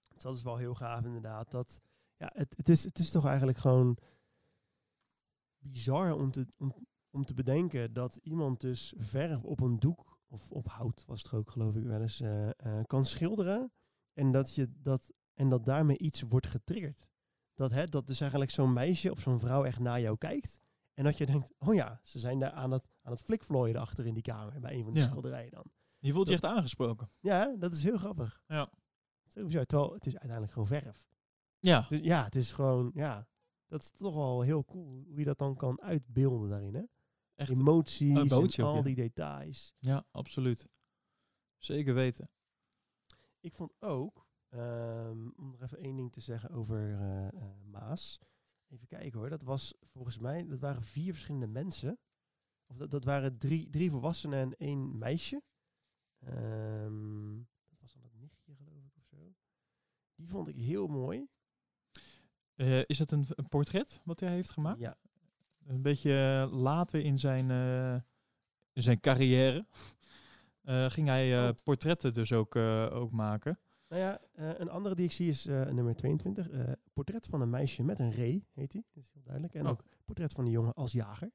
Dus dat is wel heel gaaf inderdaad. Dat, ja, het, het, is, het is toch eigenlijk gewoon bizar om te, om, om te bedenken dat iemand dus verf op een doek, of op hout was het ook geloof ik wel eens, eh, eh, kan schilderen. En dat, je dat, en dat daarmee iets wordt getriggerd. Dat, hè, dat dus eigenlijk zo'n meisje of zo'n vrouw echt naar jou kijkt. En dat je denkt, oh ja, ze zijn daar aan het, aan het flikvlooien achter in die kamer. Bij een van die Ja. schilderijen dan. Je voelt je echt aangesproken. Ja, dat is heel grappig. Ja. Zo bizar. Terwijl het is uiteindelijk gewoon verf. Ja, Dus ja, het is gewoon, ja. Dat is toch wel heel cool hoe je dat dan kan uitbeelden daarin. Hè? Echt, Emoties Emotie en al ja. die details. ja, absoluut. Zeker weten. Ik vond ook, ehm, om nog even één ding te zeggen over eh, eh, Maas. Even kijken hoor, dat was volgens mij, dat waren vier verschillende mensen. Of dat, dat waren drie, drie volwassenen en één meisje. Ehm, dat was dan het nichtje geloof ik of zo. Die vond ik heel mooi. Eh, is het een, een portret wat hij heeft gemaakt? Ja, Een beetje eh, later in zijn, eh, in zijn carrière ging hij Oh. portretten dus ook, ook maken. Nou ja, eh, een andere die ik zie is eh, nummer 22. eh, portret van een meisje met een ree, heet die. Dat is heel duidelijk. En Oh. ook portret van een jongen als jager.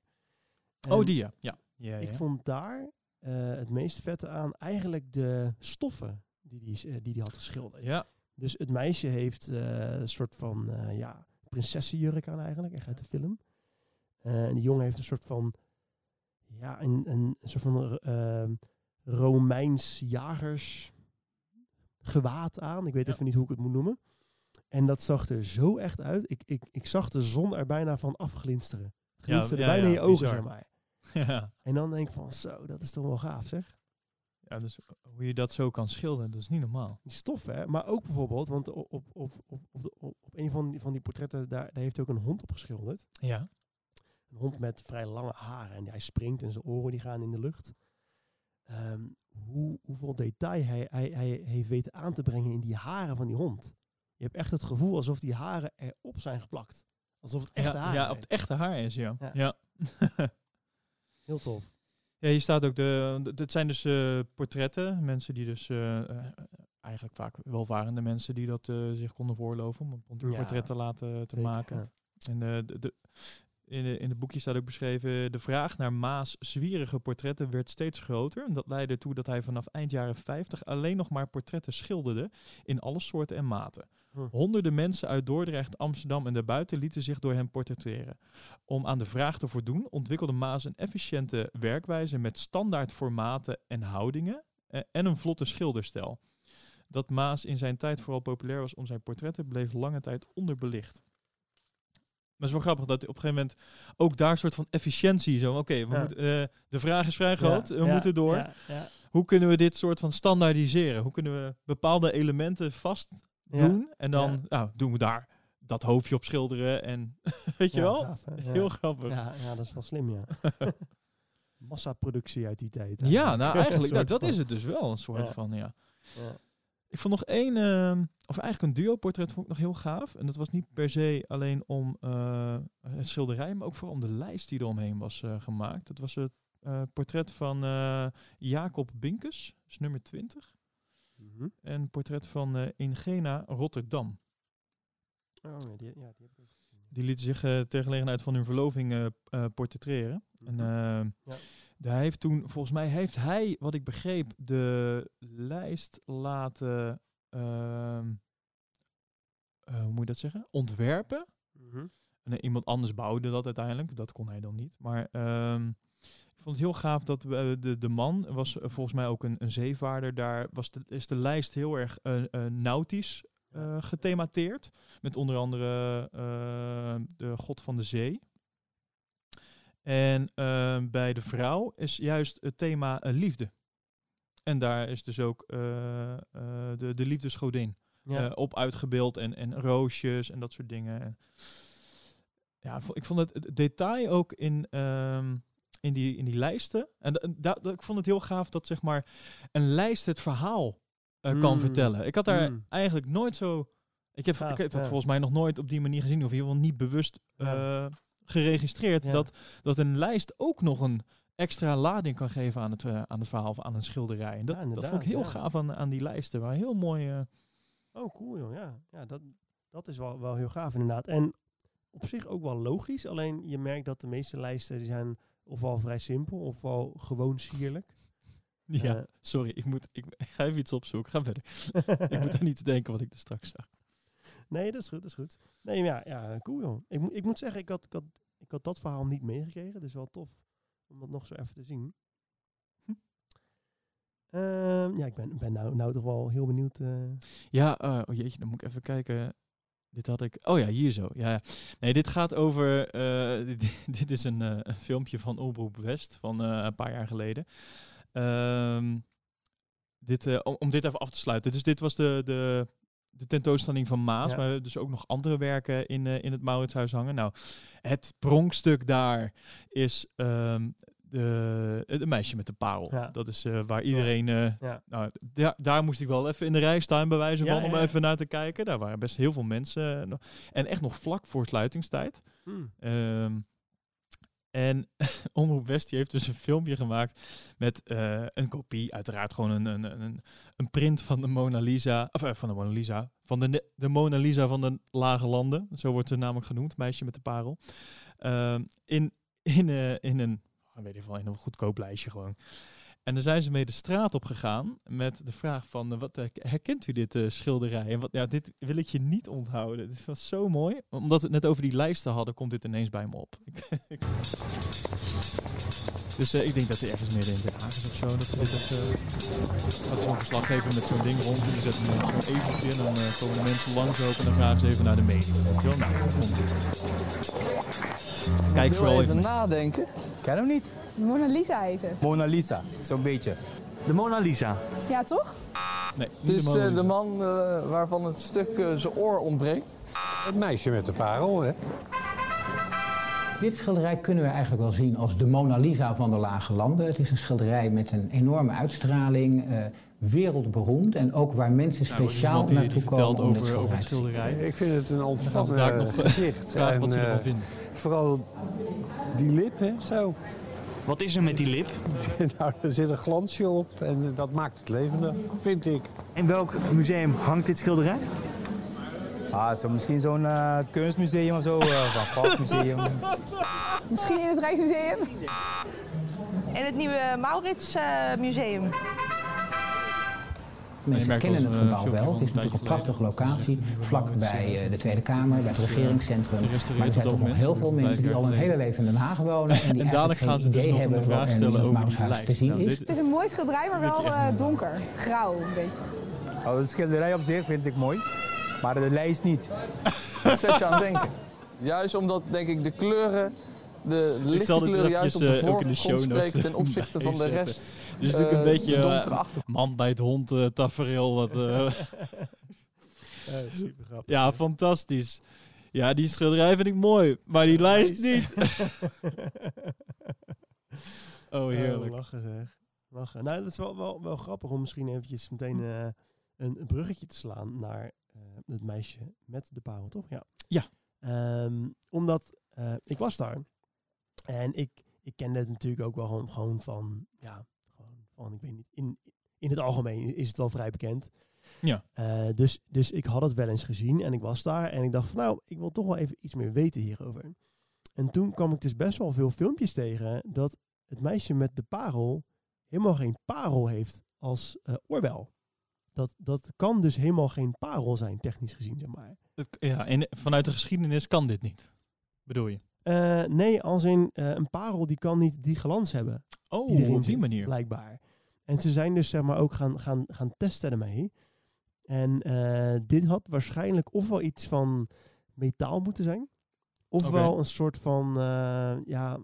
oh, die ja. Ja, ja, Ik vond daar het meest vette aan eigenlijk de stoffen die die, die die had geschilderd. ja. Dus het meisje heeft een soort van ja, prinsessenjurk aan eigenlijk, echt uit de film. En die jongen heeft een soort van, ja, een, een, soort van Romeins jagers gewaad aan. Ik weet Ja. even niet hoe ik het moet noemen. En dat zag er zo echt uit. Ik, ik, ik zag de zon er bijna van afglinsteren. Het glinsterde ja, bijna in je ogen, bizar. zeg maar. ja. En dan denk ik van, zo, dat is toch wel gaaf, zeg. Ja, dus hoe je dat zo kan schilderen, dat is niet normaal. Die stof, hè. Maar ook bijvoorbeeld, want op, op, op, op, op, de- op, op een van die, van die portretten, daar, daar heeft hij ook een hond op geschilderd. Ja. Een hond met vrij lange haren. En hij springt en zijn oren die gaan in de lucht. Ehm, hoe, hoeveel detail hij, hij, hij heeft weten aan te brengen in die haren van die hond. Je hebt echt het gevoel alsof die haren erop zijn geplakt. Alsof het echte ja, haren ja, zijn. of het echte haar is, ja. Ja. Ja, Heel tof. ja hier staat ook, de, dit zijn dus eh, portretten. Mensen die dus, eh, eh, eigenlijk vaak welvarende mensen die dat zich konden voorloven om een portret te laten te Zeker, maken. ja. En de, de, in, de, in het boekje staat ook beschreven, de vraag naar Maas zwierige portretten werd steeds groter. En dat leidde ertoe dat hij vanaf eind jaren 50 alleen nog maar portretten schilderde in alle soorten en maten. Honderden mensen uit Dordrecht, Amsterdam en daarbuiten lieten zich door hem portretteren. Om aan de vraag te voldoen ontwikkelde Maas een efficiënte werkwijze met standaard formaten en houdingen eh, en een vlotte schilderstijl. Dat Maas in zijn tijd vooral populair was om zijn portretten bleef lange tijd onderbelicht. Maar het is wel grappig dat op een gegeven moment ook daar een soort van efficiëntie zo. Oké, we Ja. moeten, eh, de vraag is vrij groot, Ja, we ja, moeten door. Ja, ja, Hoe kunnen we dit soort van standaardiseren? Hoe kunnen we bepaalde elementen vast ja. doen? En dan Ja. nou, doen we daar dat hoofdje op schilderen. En weet je Ja, wel? gaaf? Ja. Heel grappig. Ja, Ja, ja, dat is wel slim, ja. Massaproductie uit die tijd. nou eigenlijk, dat, Soort dat is het dus wel. Een soort Ja. van, ja. Ik vond nog één, ehm, of eigenlijk een duo-portret vond ik nog heel gaaf. En dat was niet per se alleen om eh, het schilderij, maar ook vooral om de lijst die eromheen was eh, gemaakt. Dat was het eh, portret van eh, Jacob Binkes, dat is nummer 20. Mhm. En een portret van eh, Ingena Rotterdam. Oh, nee, die, ja, die. Die lieten zich eh, ter gelegenheid van hun verloving eh eh, portretteren. En Mhm. eh, Ja. Hij heeft toen, volgens mij heeft hij, wat ik begreep, de lijst laten, ehm, eh, hoe moet je dat zeggen, ontwerpen. Mhm. En eh, iemand anders bouwde dat uiteindelijk. Dat kon hij dan niet. Maar ehm, ik vond het heel gaaf dat we, de, de man was eh, volgens mij ook een, een zeevaarder. Daar was de, is de lijst heel erg eh, eh, nautisch eh, gethemateerd. Met onder andere eh, de god van de zee. En ehm, bij de vrouw is juist het thema eh, liefde. En daar is dus ook eh, eh, de, de liefdesgodin Ja. op uitgebeeld. En, en roosjes en dat soort dingen. En ja, ik vond- het, het detail ook in, ehm, in, die, in die lijsten. En ik vond het heel gaaf dat zeg maar een lijst het verhaal kan Mm. vertellen. Ik had daar Mm. eigenlijk nooit zo. Ik heb, Gaaf, ik heb dat ja. volgens mij nog nooit op die manier gezien, of in ieder geval niet bewust Ja. Geregistreerd. Ja. Dat, dat een lijst ook nog een extra lading kan geven aan het, eh, aan het verhaal of aan een schilderij. En dat, dat vond ik heel ja. gaaf aan, aan die lijsten. Waar heel mooi. eh, Oh, cool joh. Ja, ja dat, dat is wel, wel heel gaaf inderdaad. En op zich ook wel logisch. Alleen je merkt dat de meeste lijsten die zijn ofwel vrij simpel ofwel gewoon sierlijk. Ja, Eh. sorry, ik, moet, ik, ik ga even iets opzoeken. Ga verder. ik moet aan iets denken wat ik er straks zag. Nee, dat is goed, dat is goed. Nee, maar ja, ja cool joh. Ik, moet- ik moet zeggen, ik had, ik, had, ik had dat verhaal niet meegekregen. Dus wel tof om dat nog zo even te zien. Hm. Ehm, ja, ik ben, ben nou, nou toch wel heel benieuwd. eh, Ja, eh, oh jeetje, dan moet ik even kijken. dit had ik. Oh ja, hier zo. Ja, ja. Nee, dit gaat over. eh, dit, dit is een, een filmpje van Omroep West van een paar jaar geleden. Ehm, dit, om, om dit even af te sluiten. Dus dit was de, de, de tentoonstelling van Maas. Ja. Maar we hebben dus ook nog andere werken in, eh, in het Mauritshuis hangen. Nou, het pronkstuk daar is ehm, de, het meisje met de parel. Ja. Dat is eh, waar iedereen... eh, Ja. nou, daar, daar moest ik wel even in de rij staan, bij wijze van, om even naar te kijken. Daar waren best heel veel mensen. en echt nog vlak voor sluitingstijd. Hmm. Ehm, en Omroep West die heeft dus een filmpje gemaakt met eh, een kopie, uiteraard gewoon een, een, een, een print van de Mona Lisa, of eh, van de Mona Lisa, van de, de Mona Lisa van de Lage Landen, zo wordt ze namelijk genoemd, meisje met de parel, Ehm, in, in, eh, in een, weet ik wel, in een goedkoop lijstje gewoon. En daar zijn ze mee de straat op gegaan met de vraag van, eh, wat, eh, herkent u dit eh, schilderij? En wat, ja, dit wil ik je niet onthouden. Dit was zo mooi. Omdat we het net over die lijsten hadden, komt dit ineens bij me op. Dus eh, ik denk dat hij ergens midden in Den Haag is of zo. Dat ze dit ook, uh, gaat zo'n verslaggever met zo'n ding rond. En die zet hem dan zo'n eventje. En dan eh, komen de mensen langs ook. En dan vragen ze even naar de mening. Weet? Nou, komt. Kijk vooral even even. nadenken. Ken hem niet? Mona Lisa heet het. Mona Lisa, zo'n beetje. De Mona Lisa. Ja, toch? Nee, Het is de eh, de man eh, waarvan het stuk eh, zijn oor ontbreekt. Het meisje met de parel, hè? Dit schilderij kunnen we eigenlijk wel zien als de Mona Lisa van de Lage Landen. Het is een schilderij met een enorme uitstraling, eh, wereldberoemd en ook waar mensen Nou, speciaal iemand die, die naartoe komen om dit over, over het schilderij te zien. schilderij. Ik vind het een ontspannen nog, eh, gezicht. Vragen wat ze En, ervan eh, vinden. Vooral die lip, hè, zo. Wat is er met die lip? nou, er zit een glansje op en dat maakt het levendig, vind ik. In welk museum hangt dit schilderij? Ah, zo, misschien zo'n eh, kunstmuseum of zo, uh, van Gogh-museum. Misschien in het Rijksmuseum? In het nieuwe Maurits eh, Museum. Mensen kennen het een, gebouw eh, wel. Het is een natuurlijk een prachtige locatie, vlak bij eh, de Tweede Kamer, bij het Dus, eh, regeringscentrum. Maar er zijn toch nog heel veel mensen die al een geleden. hele leven in Den Haag wonen en die En dadelijk eigenlijk gaan ze geen dus idee nog hebben een wat er in het Maushuis te zien Nou, is. dit- Het is een mooi schilderij, maar wel eh, donker. Grauw, een beetje. Oh, de schilderij op zich vind ik mooi, maar de lijst niet. Dat zet je aan het denken. Juist omdat, denk ik, de kleuren, de lichte kleuren juist op de eh, ook in de voorgrond show notes spreken ten opzichte van de rest. Dus het is natuurlijk een eh, beetje eh, man bij het hond eh tafereel. Wat, eh, super grappig. ja, fantastisch. Ja, die schilderij vind ik mooi, maar die lijst niet. oh, heerlijk. Oh, lachen zeg. Lachen. Nou, dat is wel, wel, wel grappig om misschien eventjes meteen eh, een, bruggetje te slaan naar eh, het meisje met de parel, toch? Ja. Ja. Ehm, omdat eh, ik was daar en ik, ik kende het natuurlijk ook wel gewoon, gewoon van, ja, gewoon van, ik weet niet, in, in het algemeen is het wel vrij bekend. Ja. Eh, dus, dus ik had het wel eens gezien en ik was daar en ik dacht van, nou, ik wil toch wel even iets meer weten hierover. En toen kwam ik dus best wel veel filmpjes tegen dat het meisje met de parel helemaal geen parel heeft als eh, oorbel. Dat, dat kan dus helemaal geen parel zijn, technisch gezien, zeg maar. Ja, en vanuit de geschiedenis kan dit niet. Bedoel je? Eh, nee, als in eh, een parel die kan niet die glans hebben. Oh, die op die zit, manier. Blijkbaar. En ze zijn dus zeg maar ook gaan, gaan, gaan testen ermee. En eh, dit had waarschijnlijk ofwel iets van metaal moeten zijn. Ofwel een soort van, ja,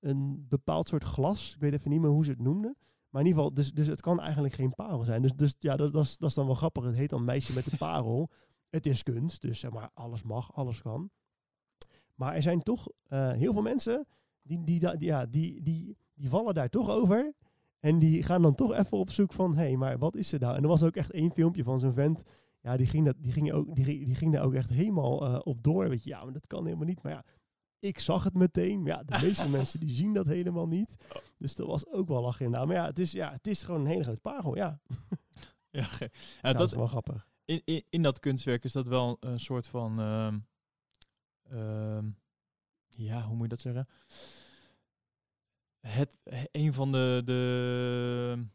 een bepaald soort glas. Ik weet even niet meer hoe ze het noemden. Maar in ieder geval, dus, dus het kan eigenlijk geen parel zijn. Dus, dus ja, dat, dat, is, dat is dan wel grappig. Het heet dan Meisje met de Parel. het is kunst, dus zeg maar, alles mag, alles kan. Maar er zijn toch eh, heel veel mensen die, die, ja, die, die, die vallen daar toch over. En die gaan dan toch even op zoek van, hé, hey, maar wat is er nou? En er was ook echt één filmpje van zo'n vent. Ja, die ging, dat, die, ging ook, die, ging- die ging daar ook echt helemaal eh, op door. Weet je, ja, maar dat kan helemaal niet. Maar ja, ik zag het meteen. Ja, de meeste mensen die zien dat helemaal niet. Dus dat was ook wel lachen inderdaad. Maar ja, het is, ja, het is gewoon een hele grote parel, ja. Ja, ge- ja, Ja, dat dat, is wel grappig. in, in, in dat kunstwerk is dat wel een soort van. ehm, ehm, ja, hoe moet je dat zeggen? Het, he- een van de, de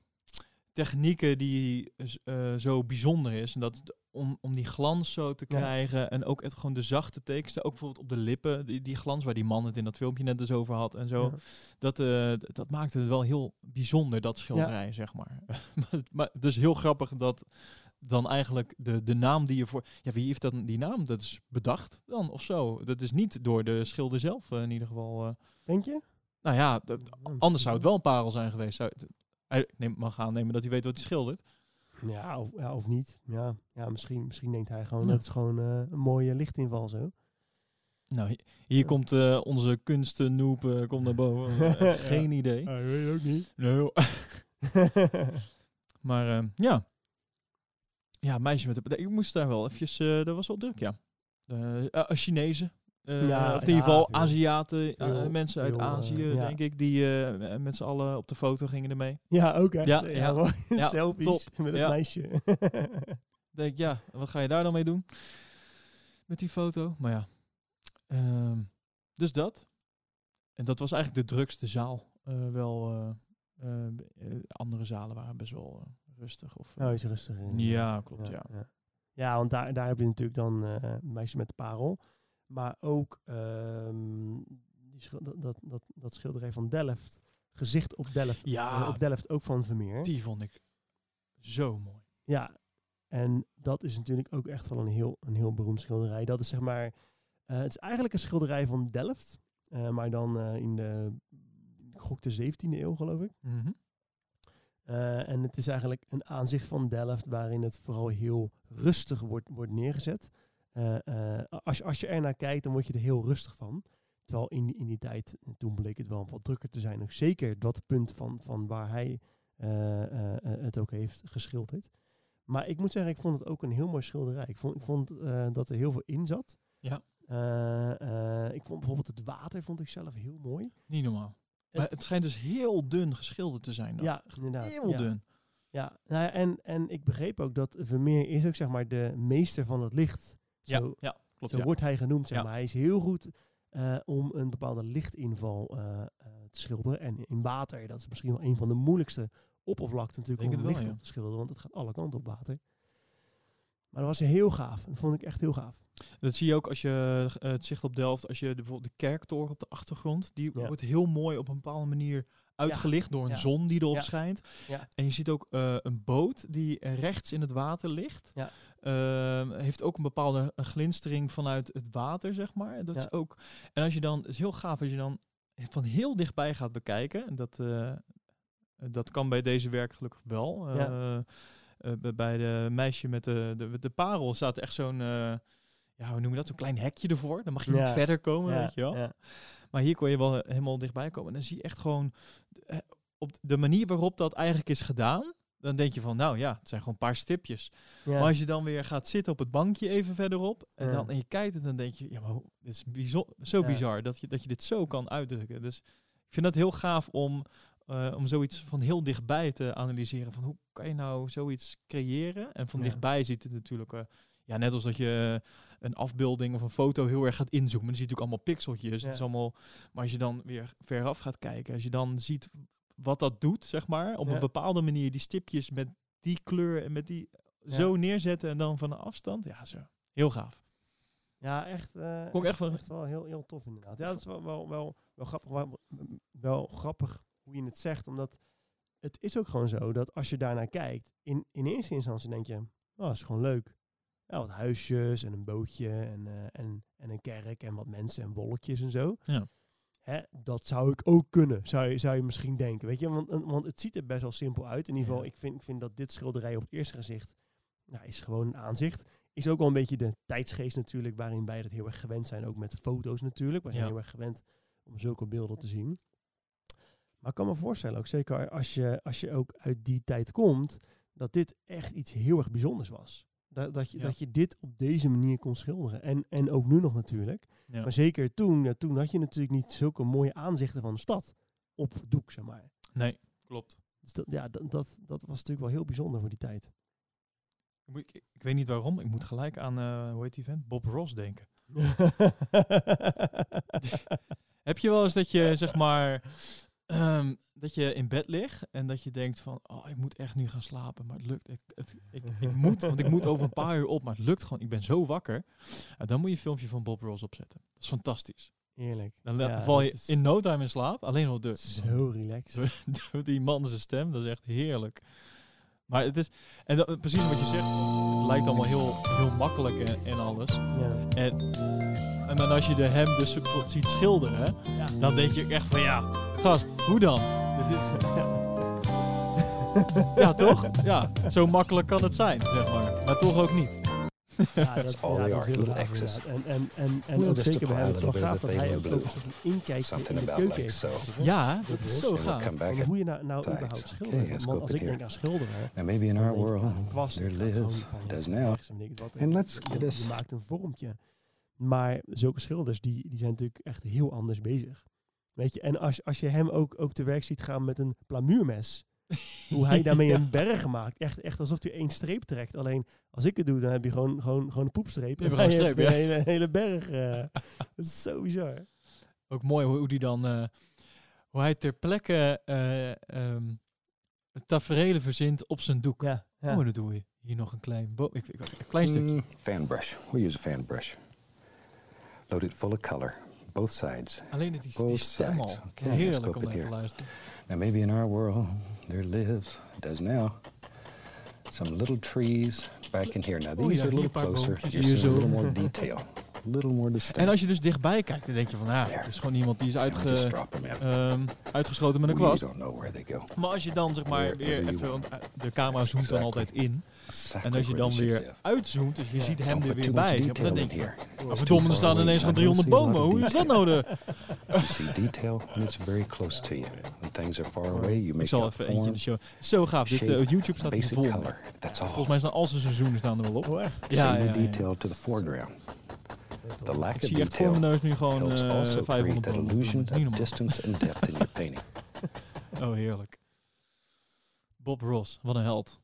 technieken die z- eh, zo bijzonder is. En dat om, om die glans zo te Ja. krijgen. En ook het, gewoon de zachte teksten. Ook bijvoorbeeld op de lippen. Die, die glans waar die man het in dat filmpje net dus over had. En zo. Ja. Dat, eh, dat maakte het wel heel bijzonder, dat schilderij, zeg maar. maar. Dus heel grappig dat dan eigenlijk de, de naam die je voor... Ja, wie heeft dan die naam? Dat is bedacht dan of zo. Dat is niet door de schilder zelf eh, in ieder geval. eh. Denk je? nou ja, dat- anders zou het wel een parel zijn geweest. Zou, hij neemt, mag aannemen dat hij weet wat hij schildert. Ja, of, ja, of niet. Ja, ja misschien, misschien denkt hij gewoon, Ja. dat is gewoon eh, een mooie lichtinval zo. Nou, hi- hier komt eh, onze kunstennoep uh, komt naar boven. Geen idee. ik weet het ook niet. Nee, maar ja. Ja, meisje met de... Ik moest daar wel eventjes... dat was wel druk, ja. Eh, Chinezen. Eh, Ja, of in ieder geval. Aziaten. eh, mensen uit eh, Azië, denk ik. Die met z'n allen op de foto gingen ermee. Ja, ook echt. Ja, selfies top. met het Ja. meisje. denk ja, wat ga je daar dan mee doen? Met die foto. Maar ja. Ehm, dus dat. En dat was eigenlijk de drukste zaal. Wel, andere zalen waren best wel rustig. Of, Nou, is rustig. in. Ja, klopt, ja. ja. Ja, want daar, daar heb je natuurlijk dan eh meisje met de parel. Maar ook ehm, die dat, dat, dat, schilderij van Delft. Gezicht op Delft. Ja. eh, op Delft ook van Vermeer. Die vond ik zo mooi. Ja, en dat is natuurlijk ook echt wel een heel, een heel beroemd schilderij. Dat is zeg maar, eh, het is eigenlijk een schilderij van Delft, eh, maar dan in de, ik gok de 17e eeuw geloof ik. Mhm. En het is eigenlijk een aanzicht van Delft waarin het vooral heel rustig wordt, wordt neergezet. Eh, eh, als, je, als je er naar kijkt, dan word je er heel rustig van. Terwijl in, die- in die tijd, en toen bleek het wel wat drukker te zijn, ook zeker dat punt van, van waar hij eh, het ook heeft geschilderd. Maar ik moet zeggen, ik vond het ook een heel mooi schilderij. Ik vond, ik vond dat er heel veel in zat. Ja. Ik vond bijvoorbeeld het water vond ik zelf heel mooi. Niet normaal. Maar het schijnt dus heel dun geschilderd te zijn. dan. Ja, inderdaad. Heel ja. dun. Ja, nou ja, en, en ik begreep ook dat Vermeer is ook zeg maar de meester van het licht. Ja, Zo, ja, klopt. zo wordt hij genoemd, zeg maar. Hij is heel goed eh, om een bepaalde lichtinval eh, eh, te schilderen. En in water, dat is misschien wel een van de moeilijkste oppervlakten natuurlijk om wel, licht op te schilderen, want het gaat alle kanten op water. Maar dat was heel gaaf. Dat vond ik echt heel gaaf. Dat zie je ook als je het zicht op Delft, als je de, bijvoorbeeld de kerktoren op de achtergrond, die Ja. wordt heel mooi op een bepaalde manier uitgelicht door een ja. zon die erop schijnt. En je ziet ook een boot die rechts in het water ligt. Ehm, heeft ook een bepaalde een glinstering vanuit het water, zeg maar. Dat Ja. is ook. En als je dan, het is heel gaaf als je dan van heel dichtbij gaat bekijken. En dat, eh, dat kan bij deze werk gelukkig wel. Ja. Eh, eh, bij- de meisje met de, de, de parel staat echt zo'n, ja, hoe noem je dat? Zo'n klein hekje ervoor. Dan mag je niet verder komen, weet je wel. ja. Maar hier kon je wel helemaal dichtbij komen. En dan zie je echt gewoon op de manier waarop dat eigenlijk is gedaan. Dan denk je van, nou ja, het zijn gewoon een paar stipjes. Ja. Maar als je dan weer gaat zitten op het bankje even verderop. En, Ja. dan, en je kijkt en dan denk je, ja, maar dit is bizar, zo Ja. bizar dat je, dat je dit zo kan uitdrukken. Dus ik vind dat heel gaaf om, eh, om zoiets van heel dichtbij te analyseren. Van hoe kan je nou zoiets creëren? En van dichtbij ziet het natuurlijk, eh, ja, net als dat je een afbeelding of een foto heel erg gaat inzoomen. Dan zie je natuurlijk allemaal pixeltjes. Het is allemaal, maar als je dan weer veraf gaat kijken, als je dan ziet wat dat doet, zeg maar, op Ja. een bepaalde manier die stipjes met die kleur en met die Ja. zo neerzetten en dan van een afstand, ja, zo. Heel gaaf. Ja, echt, ik echt van- echt wel heel, heel tof inderdaad. Ja, dat is wel, wel, wel, wel, grappig, wel, wel grappig hoe je het zegt, omdat het is ook gewoon zo dat als je daarnaar kijkt, in, in eerste instantie denk je, oh, dat is gewoon leuk. Ja, wat huisjes en een bootje en, eh, en, en een kerk en wat mensen en wolkjes en zo. Ja. Hè, dat zou ik ook kunnen, zou je, zou je misschien denken. Weet je? Want, want het ziet er best wel simpel uit. In ieder geval, Ja. ik, vind, ik vind dat dit schilderij op het eerste gezicht nou, is gewoon een aanzicht. Is ook wel een beetje de tijdsgeest natuurlijk, waarin wij dat heel erg gewend zijn. Ook met foto's natuurlijk. Wij zijn Ja. heel erg gewend om zulke beelden te zien. Maar ik kan me voorstellen, ook zeker als je, als je ook uit die tijd komt, dat dit echt iets heel erg bijzonders was. Dat, dat, je, Ja. dat je dit op deze manier kon schilderen. En, en ook nu nog natuurlijk. Ja. Maar zeker toen, ja, toen had je natuurlijk niet zulke mooie aanzichten van de stad op doek, zeg maar. Nee, klopt. Dus dat, ja, dat, dat, dat was natuurlijk wel heel bijzonder voor die tijd. Ik, moet- ik, ik weet niet waarom, ik moet gelijk aan, eh, hoe heet die vent? Bob Ross denken. Heb je wel eens dat je, zeg maar, ehm, dat je in bed ligt en dat je denkt van, oh, ik moet echt nu gaan slapen, maar het lukt, ik, het- ik, ik moet, want ik moet over een paar uur op, maar het lukt gewoon, ik ben zo wakker. En dan moet je een filmpje van Bob Ross opzetten. Dat is fantastisch. Heerlijk. Dan Ja, val je in no time in slaap, alleen al de, Zo relaxed. door die man zijn stem, dat is echt heerlijk. Maar het is, en dat, precies wat je zegt, het lijkt allemaal heel, heel makkelijk en, en alles. Ja. En, en dan als je de hem dus ziet schilderen, Ja. dan denk je echt van ja, gast, hoe dan? Dit is, ja, toch? Ja, zo makkelijk kan het zijn, zeg maar. Maar toch ook niet. Ja, dat, ja, is heel gaaf inderdaad. En, en, en, en ook zeker bij hem, het is wel gaaf dat hij ook, een inkijkje in de keuken heeft. Ja, Dat is zo gaaf. hoe je nou, nou überhaupt schildert. let's Want go als ik in denk here. aan schilderen, And maybe in dan our denk ik aan kwast. there lives, does now. en let's je, get je us maakt een vormpje. Maar zulke schilders, die, die zijn natuurlijk echt heel anders bezig. Weet je, en als, als je hem ook, ook te werk ziet gaan met een plamuurmes. hoe hij daarmee Ja. een berg maakt. Echt, echt alsof hij één streep trekt. Alleen als ik het doe, dan heb je gewoon, gewoon, gewoon een poepstreep. Je hebt gewoon een hij streep, heeft ja. een hele, hele berg. eh. dat is zo bizar. Ook mooi hoe, hoe die dan, eh, hoe hij ter plekke eh ehm tafereelen verzint op zijn doek. Ja, ja. Oh, dat doe je. Hier nog een klein, bo- ik, ik- een klein stukje. Mm, fan brush. We use a fan brush. Load it full of color, both sides. Alleen die, die Both stem al. sides. Okay, let's go Heerlijk om naar te luisteren. Now, maybe in our world, there lives, does now, some little trees back in here. Now, Oh, these ja, are a little closer. seeing a little more detail, a little more distinct. En als je dus dichtbij kijkt, dan denk je van, ja, There. het is gewoon iemand die is just uitge, ehm, uitgeschoten met een kwast. Maar als je dan zeg maar weer even, want. de camera zoomt dan altijd in. En als je dan weer uitzoomt, dus je ziet hem er weer bij, dan denk je, oh, verdomme, er staan ineens gewoon 300 bomen. Hoe is dat nou de... You see detail it's very close to you. When things are far away, you Ik make zal out even eentje in form, de show. Zo gaaf. Dit, eh, YouTube staat basic vol. Volgens mij staan al zijn seizoenen staan er wel op. Oh, echt? Ja, ja, the ja. detail to the foreground. The lack Ik of zie echt voor detail mijn neus nu gewoon helps eh also 500 create that bomen. distance and depth in your painting. Oh, heerlijk. Bob Ross, wat een held.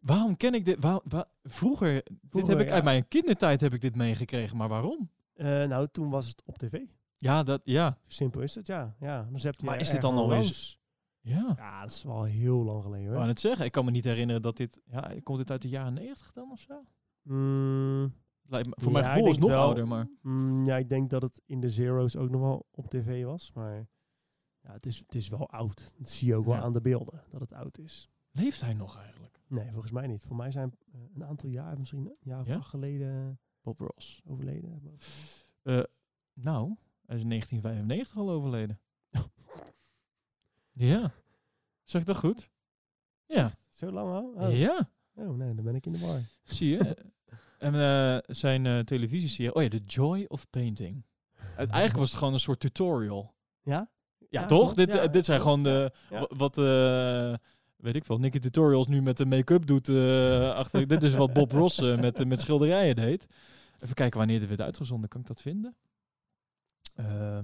Waarom ken ik dit? Waar, waar- vroeger, dit heb ik ja. uit mijn kindertijd heb ik dit meegekregen, maar waarom? Eh, nou, toen was het op tv. Ja, dat, ja. Simpel is het, ja. ja je Maar is dit dan al eens-. Ja. Ja, dat is wel heel lang geleden Ik hoor. wou net zeggen, ik kan me niet herinneren dat dit... Ja, komt dit uit de jaren 90 dan of zo? Mm, Lijkt voor ja, mijn ik gevoel is het nog wel- ouder, maar... mm, ja, ik denk dat het in de Zero's ook nog wel op tv was. Maar ja, het is, het is wel oud. Dat zie je ook wel Ja. aan de beelden, dat het oud is. Leeft hij nog eigenlijk? Nee, volgens mij niet. Voor mij zijn eh, een aantal jaar, misschien een jaar of Ja? acht geleden Bob Ross. overleden. Eh, nou, hij is in 1995 al overleden. ja. Zeg ik dat goed? Ja. Zo lang al? Oh. Ja. Oh, nee, dan ben ik in de war. Zie je? en eh, zijn eh televisieserie, oh ja, The Joy of Painting. Het, eigenlijk was het gewoon een soort tutorial. Ja? Ja, Ja, toch? Dit, Ja, dit zijn gewoon de, wat, weet ik veel, Nicky Tutorials nu met de make-up doet. eh, achter, dit is wat Bob Ross eh, met, met schilderijen deed. Even kijken wanneer dit werd uitgezonden. Kan ik dat vinden? Eh,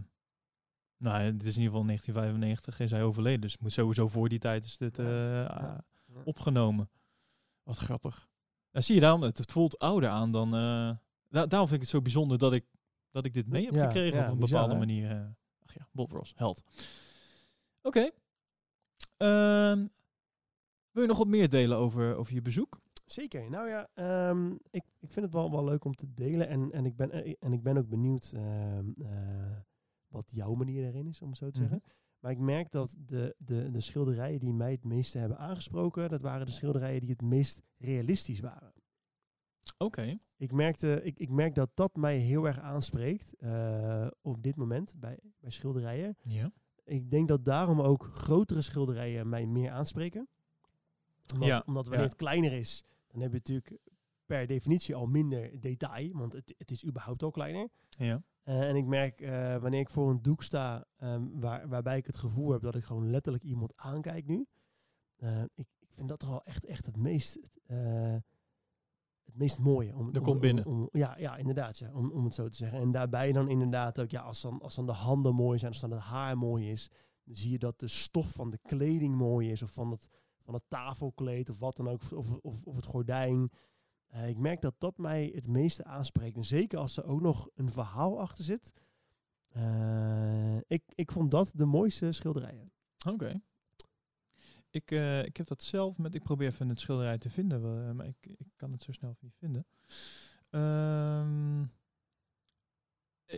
nou, dit is in ieder geval 1995 is hij overleden. Dus moet sowieso voor die tijd is dit opgenomen. Wat grappig. Nou, zie je daarom, het, het voelt ouder aan dan... da- daarom vind ik het zo bijzonder dat ik, dat ik dit mee heb Ja, gekregen ja, op een bizar, bepaalde hè? manier. ach ja, Bob Ross, held. Oké. Ehm, wil je nog wat meer delen over, over je bezoek? Zeker. Nou ja, ehm, ik, ik vind het wel, wel leuk om te delen. En, en, ik, ben, eh, en ik ben ook benieuwd ehm, eh, wat jouw manier daarin is, om het zo te Mhm. zeggen. Maar ik merk dat de, de, de schilderijen die mij het meeste hebben aangesproken, dat waren de schilderijen die het meest realistisch waren. Oké. Ik, merkte, ik, ik merk dat dat mij heel erg aanspreekt eh, op dit moment bij, bij schilderijen. Ja. Ik denk dat daarom ook grotere schilderijen mij meer aanspreken. Omdat, Ja, omdat wanneer het kleiner is, dan heb je natuurlijk per definitie al minder detail, want het, het is überhaupt al kleiner. Ja. Eh, en ik merk eh, wanneer ik voor een doek sta, ehm, waar, waarbij ik het gevoel heb dat ik gewoon letterlijk iemand aankijk nu. eh, ik, ik vind dat toch wel echt, echt het meest, het meest mooie. Om, Er om- komt om- binnen. om- ja, ja, inderdaad. Ja, om, om het zo te zeggen. En daarbij dan inderdaad ook, ja, als dan, als dan de handen mooi zijn, als dan het haar mooi is, dan zie je dat de stof van de kleding mooi is, of van het, van het tafelkleed, of wat dan ook, of, of, of het gordijn. Eh, ik merk dat dat mij het meeste aanspreekt. En zeker als er ook nog een verhaal achter zit. Eh, ik, ik vond dat de mooiste schilderijen. Oké. Ik, eh, ik heb dat zelf met. Ik probeer even het schilderij te vinden, maar ik, ik kan het zo snel niet vinden. Ehm,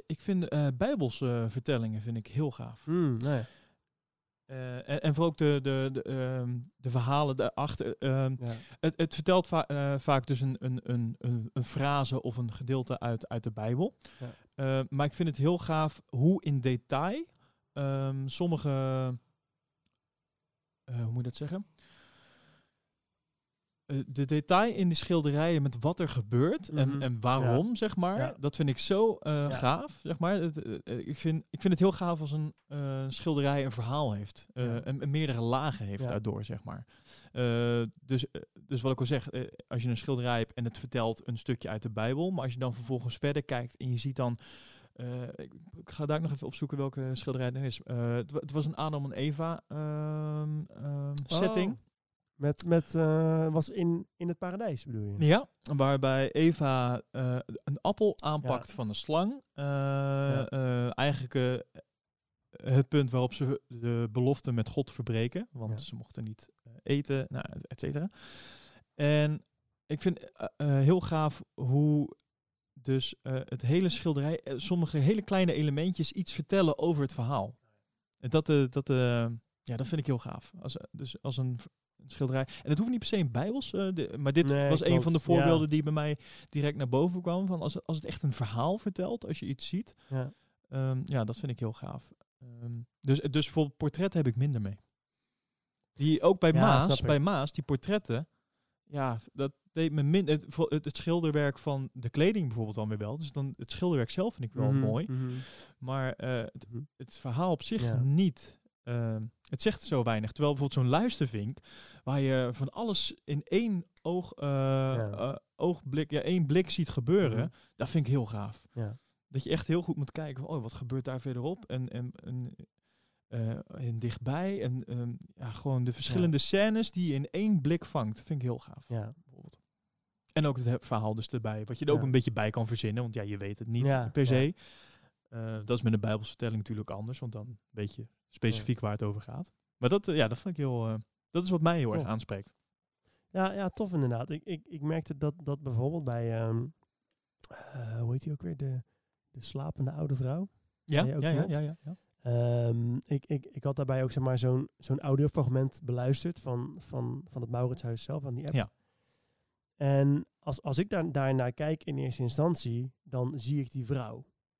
ik vind Bijbelse vertellingen vind ik heel gaaf. Nee. Eh, en, en vooral ook de, de, de, ehm, de verhalen daarachter. ehm, Ja. het, het vertelt va- eh, vaak dus een, een, een, een, een frase of een gedeelte uit, uit de Bijbel. Ja. Eh, maar ik vind het heel gaaf hoe in detail ehm, sommige. hoe moet je dat zeggen? Eh, de detail in die schilderijen met wat er gebeurt Mhm. en, en waarom, zeg maar, Ja. dat vind ik zo eh, Ja. gaaf, zeg maar. Het, eh, ik, vind, ik vind het heel gaaf als een schilderij een verhaal heeft, en, en meerdere lagen heeft daardoor, zeg maar. Dus, dus wat ik al zeg, als je een schilderij hebt en het vertelt een stukje uit de Bijbel, maar als je dan vervolgens verder kijkt en je ziet dan ik, ik ga daar ook nog even opzoeken welke schilderij het nu is. Het, wa- het was een Adam en Eva ehm, ehm, setting. Met, met eh, was in, in het paradijs bedoel je? Ja, waarbij Eva eh, een appel aanpakt van een slang. Eh, eigenlijk het punt waarop ze de belofte met God verbreken. Want Ja. ze mochten niet eten, nou, et cetera. En ik vind heel gaaf hoe dus het hele schilderij, sommige hele kleine elementjes iets vertellen over het verhaal. En dat, dat, ja, dat vind ik heel gaaf. Als, dus als een, een schilderij. En het hoeft niet per se in Bijbels, eh, de- maar dit Nee, was een van de Ja. voorbeelden die bij mij direct naar boven kwam. Van als, als het echt een verhaal vertelt, als je iets ziet. Ja. Ehm, ja, dat vind ik heel gaaf. Ehm, dus, dus bijvoorbeeld portretten heb ik minder mee. Die ook bij Ja, Maas, bij Maas, die portretten, ja, dat deed me minder. Het, het, het schilderwerk van de kleding bijvoorbeeld dan weer wel. Dus dan het schilderwerk zelf vind ik wel Mhm, mooi. mhm. Maar eh, het, Mhm. het verhaal op zich niet. Ehm, het zegt zo weinig. Terwijl bijvoorbeeld zo'n luistervink, waar je van alles in één oog, eh, eh, oogblik, ja, één blik ziet gebeuren, Mhm. dat vind ik heel gaaf. Ja. Dat je echt heel goed moet kijken van, oh, wat gebeurt daar verderop? En, en, en, eh, en dichtbij. En ehm, ja, gewoon de verschillende scènes die je in één blik vangt. Dat vind ik heel gaaf. Ja. Bijvoorbeeld. En ook het he- verhaal dus erbij. Wat je er ook een beetje bij kan verzinnen. Want ja, je weet het niet per se. Dat is met een bijbelsvertelling natuurlijk anders. Want dan weet je specifiek waar het over gaat. Maar dat, eh, ja, dat vind ik heel... eh, dat is wat mij heel erg aanspreekt. Ja, ja, tof inderdaad. Ik, ik, ik merkte dat, dat bijvoorbeeld bij, ehm, eh, hoe heet die ook weer, de, de slapende oude vrouw. Ja, ja, ja, ja, ja, ja. Ehm, ik, ik, ik had daarbij ook zeg maar, zo'n zo'n audiofragment beluisterd van, van, van het Mauritshuis zelf, aan die app. Ja. En als, als ik daar, daarnaar kijk in eerste instantie, dan zie ik die vrouw.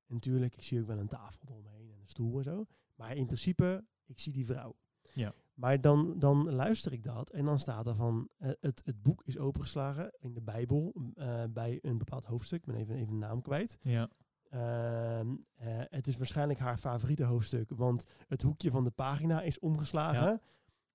En natuurlijk, ik zie ook wel een tafel eromheen en een stoel en zo. Maar in principe, ik zie die vrouw. Ja. Maar dan, dan luister ik dat en dan staat er van, eh, het, het boek is opengeslagen in de Bijbel eh, bij een bepaald hoofdstuk. Ik ben even, even de naam kwijt. Ja. Ehm, eh, het is waarschijnlijk haar favoriete hoofdstuk, want het hoekje van de pagina is omgeslagen. Ja.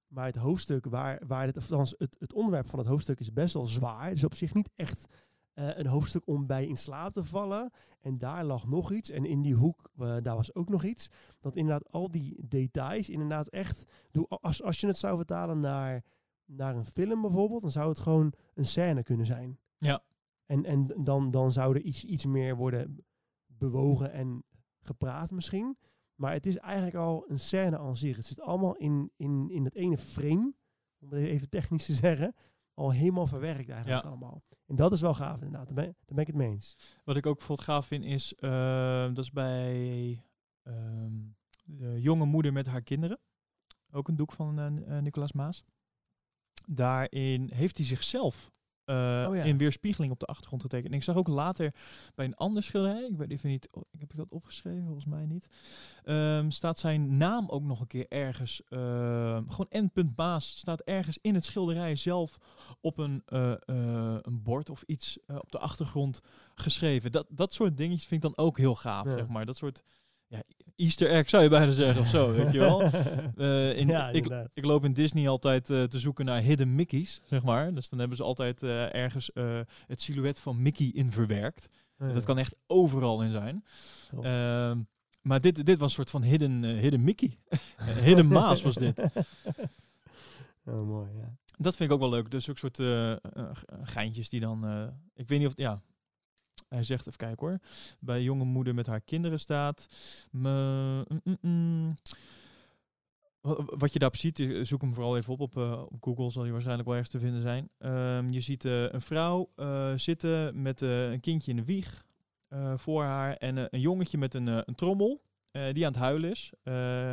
Maar het hoofdstuk waar, waar het, of althans het, het onderwerp van het hoofdstuk is best wel zwaar. Dus op zich niet echt eh, een hoofdstuk om bij in slaap te vallen. En daar lag nog iets. En in die hoek, eh, daar was ook nog iets. Dat inderdaad al die details, inderdaad echt. Als, als je het zou vertalen naar, naar een film bijvoorbeeld, dan zou het gewoon een scène kunnen zijn. Ja. En, en dan, dan zou er iets, iets meer worden bewogen en gepraat misschien. Maar het is eigenlijk al een scène aan zich. Het zit allemaal in, in, in het ene frame, om het even technisch te zeggen, al helemaal verwerkt eigenlijk Ja. allemaal. En dat is wel gaaf inderdaad, daar ben, daar ben ik het mee eens. Wat ik ook bijvoorbeeld gaaf vind is, eh, dat is bij ehm, de jonge moeder met haar kinderen. Ook een doek van eh, Nicolaas Maas. Daarin heeft hij zichzelf eh, Oh ja. in weerspiegeling op de achtergrond getekend. En ik zag ook later bij een ander schilderij, ik weet even niet, oh, heb ik dat opgeschreven, volgens mij niet, ehm, staat zijn naam ook nog een keer ergens, ehm, gewoon N. Maas staat ergens in het schilderij zelf op een, eh, eh, een bord of iets op de achtergrond geschreven. Dat, dat soort dingetjes vind ik dan ook heel gaaf, Ja. zeg maar. Dat soort ja, easter egg zou je bijna zeggen of zo, weet je wel. Eh, in, Ja, ik, ik loop in Disney altijd eh, te zoeken naar hidden Mickey's, zeg maar. Dus dan hebben ze altijd eh, ergens het silhouet van Mickey in verwerkt. Ja. Dat kan echt overal in zijn. Ehm, maar dit, dit was een soort van hidden, hidden Mickey. hidden Maas was dit. Oh, mooi, ja. Dat vind ik ook wel leuk. Dus ook soort geintjes die dan... ik weet niet of... Ja, hij zegt, even kijken hoor. Bij jonge moeder met haar kinderen staat... mm, mm, mm. Wa- Wat je daarop ziet, eh, zoek hem vooral even op op, eh, op Google, zal hij waarschijnlijk wel ergens te vinden zijn. Ehm, je ziet eh, een vrouw zitten met een kindje in de wieg voor haar en een jongetje met een, een trommel. die aan het huilen is.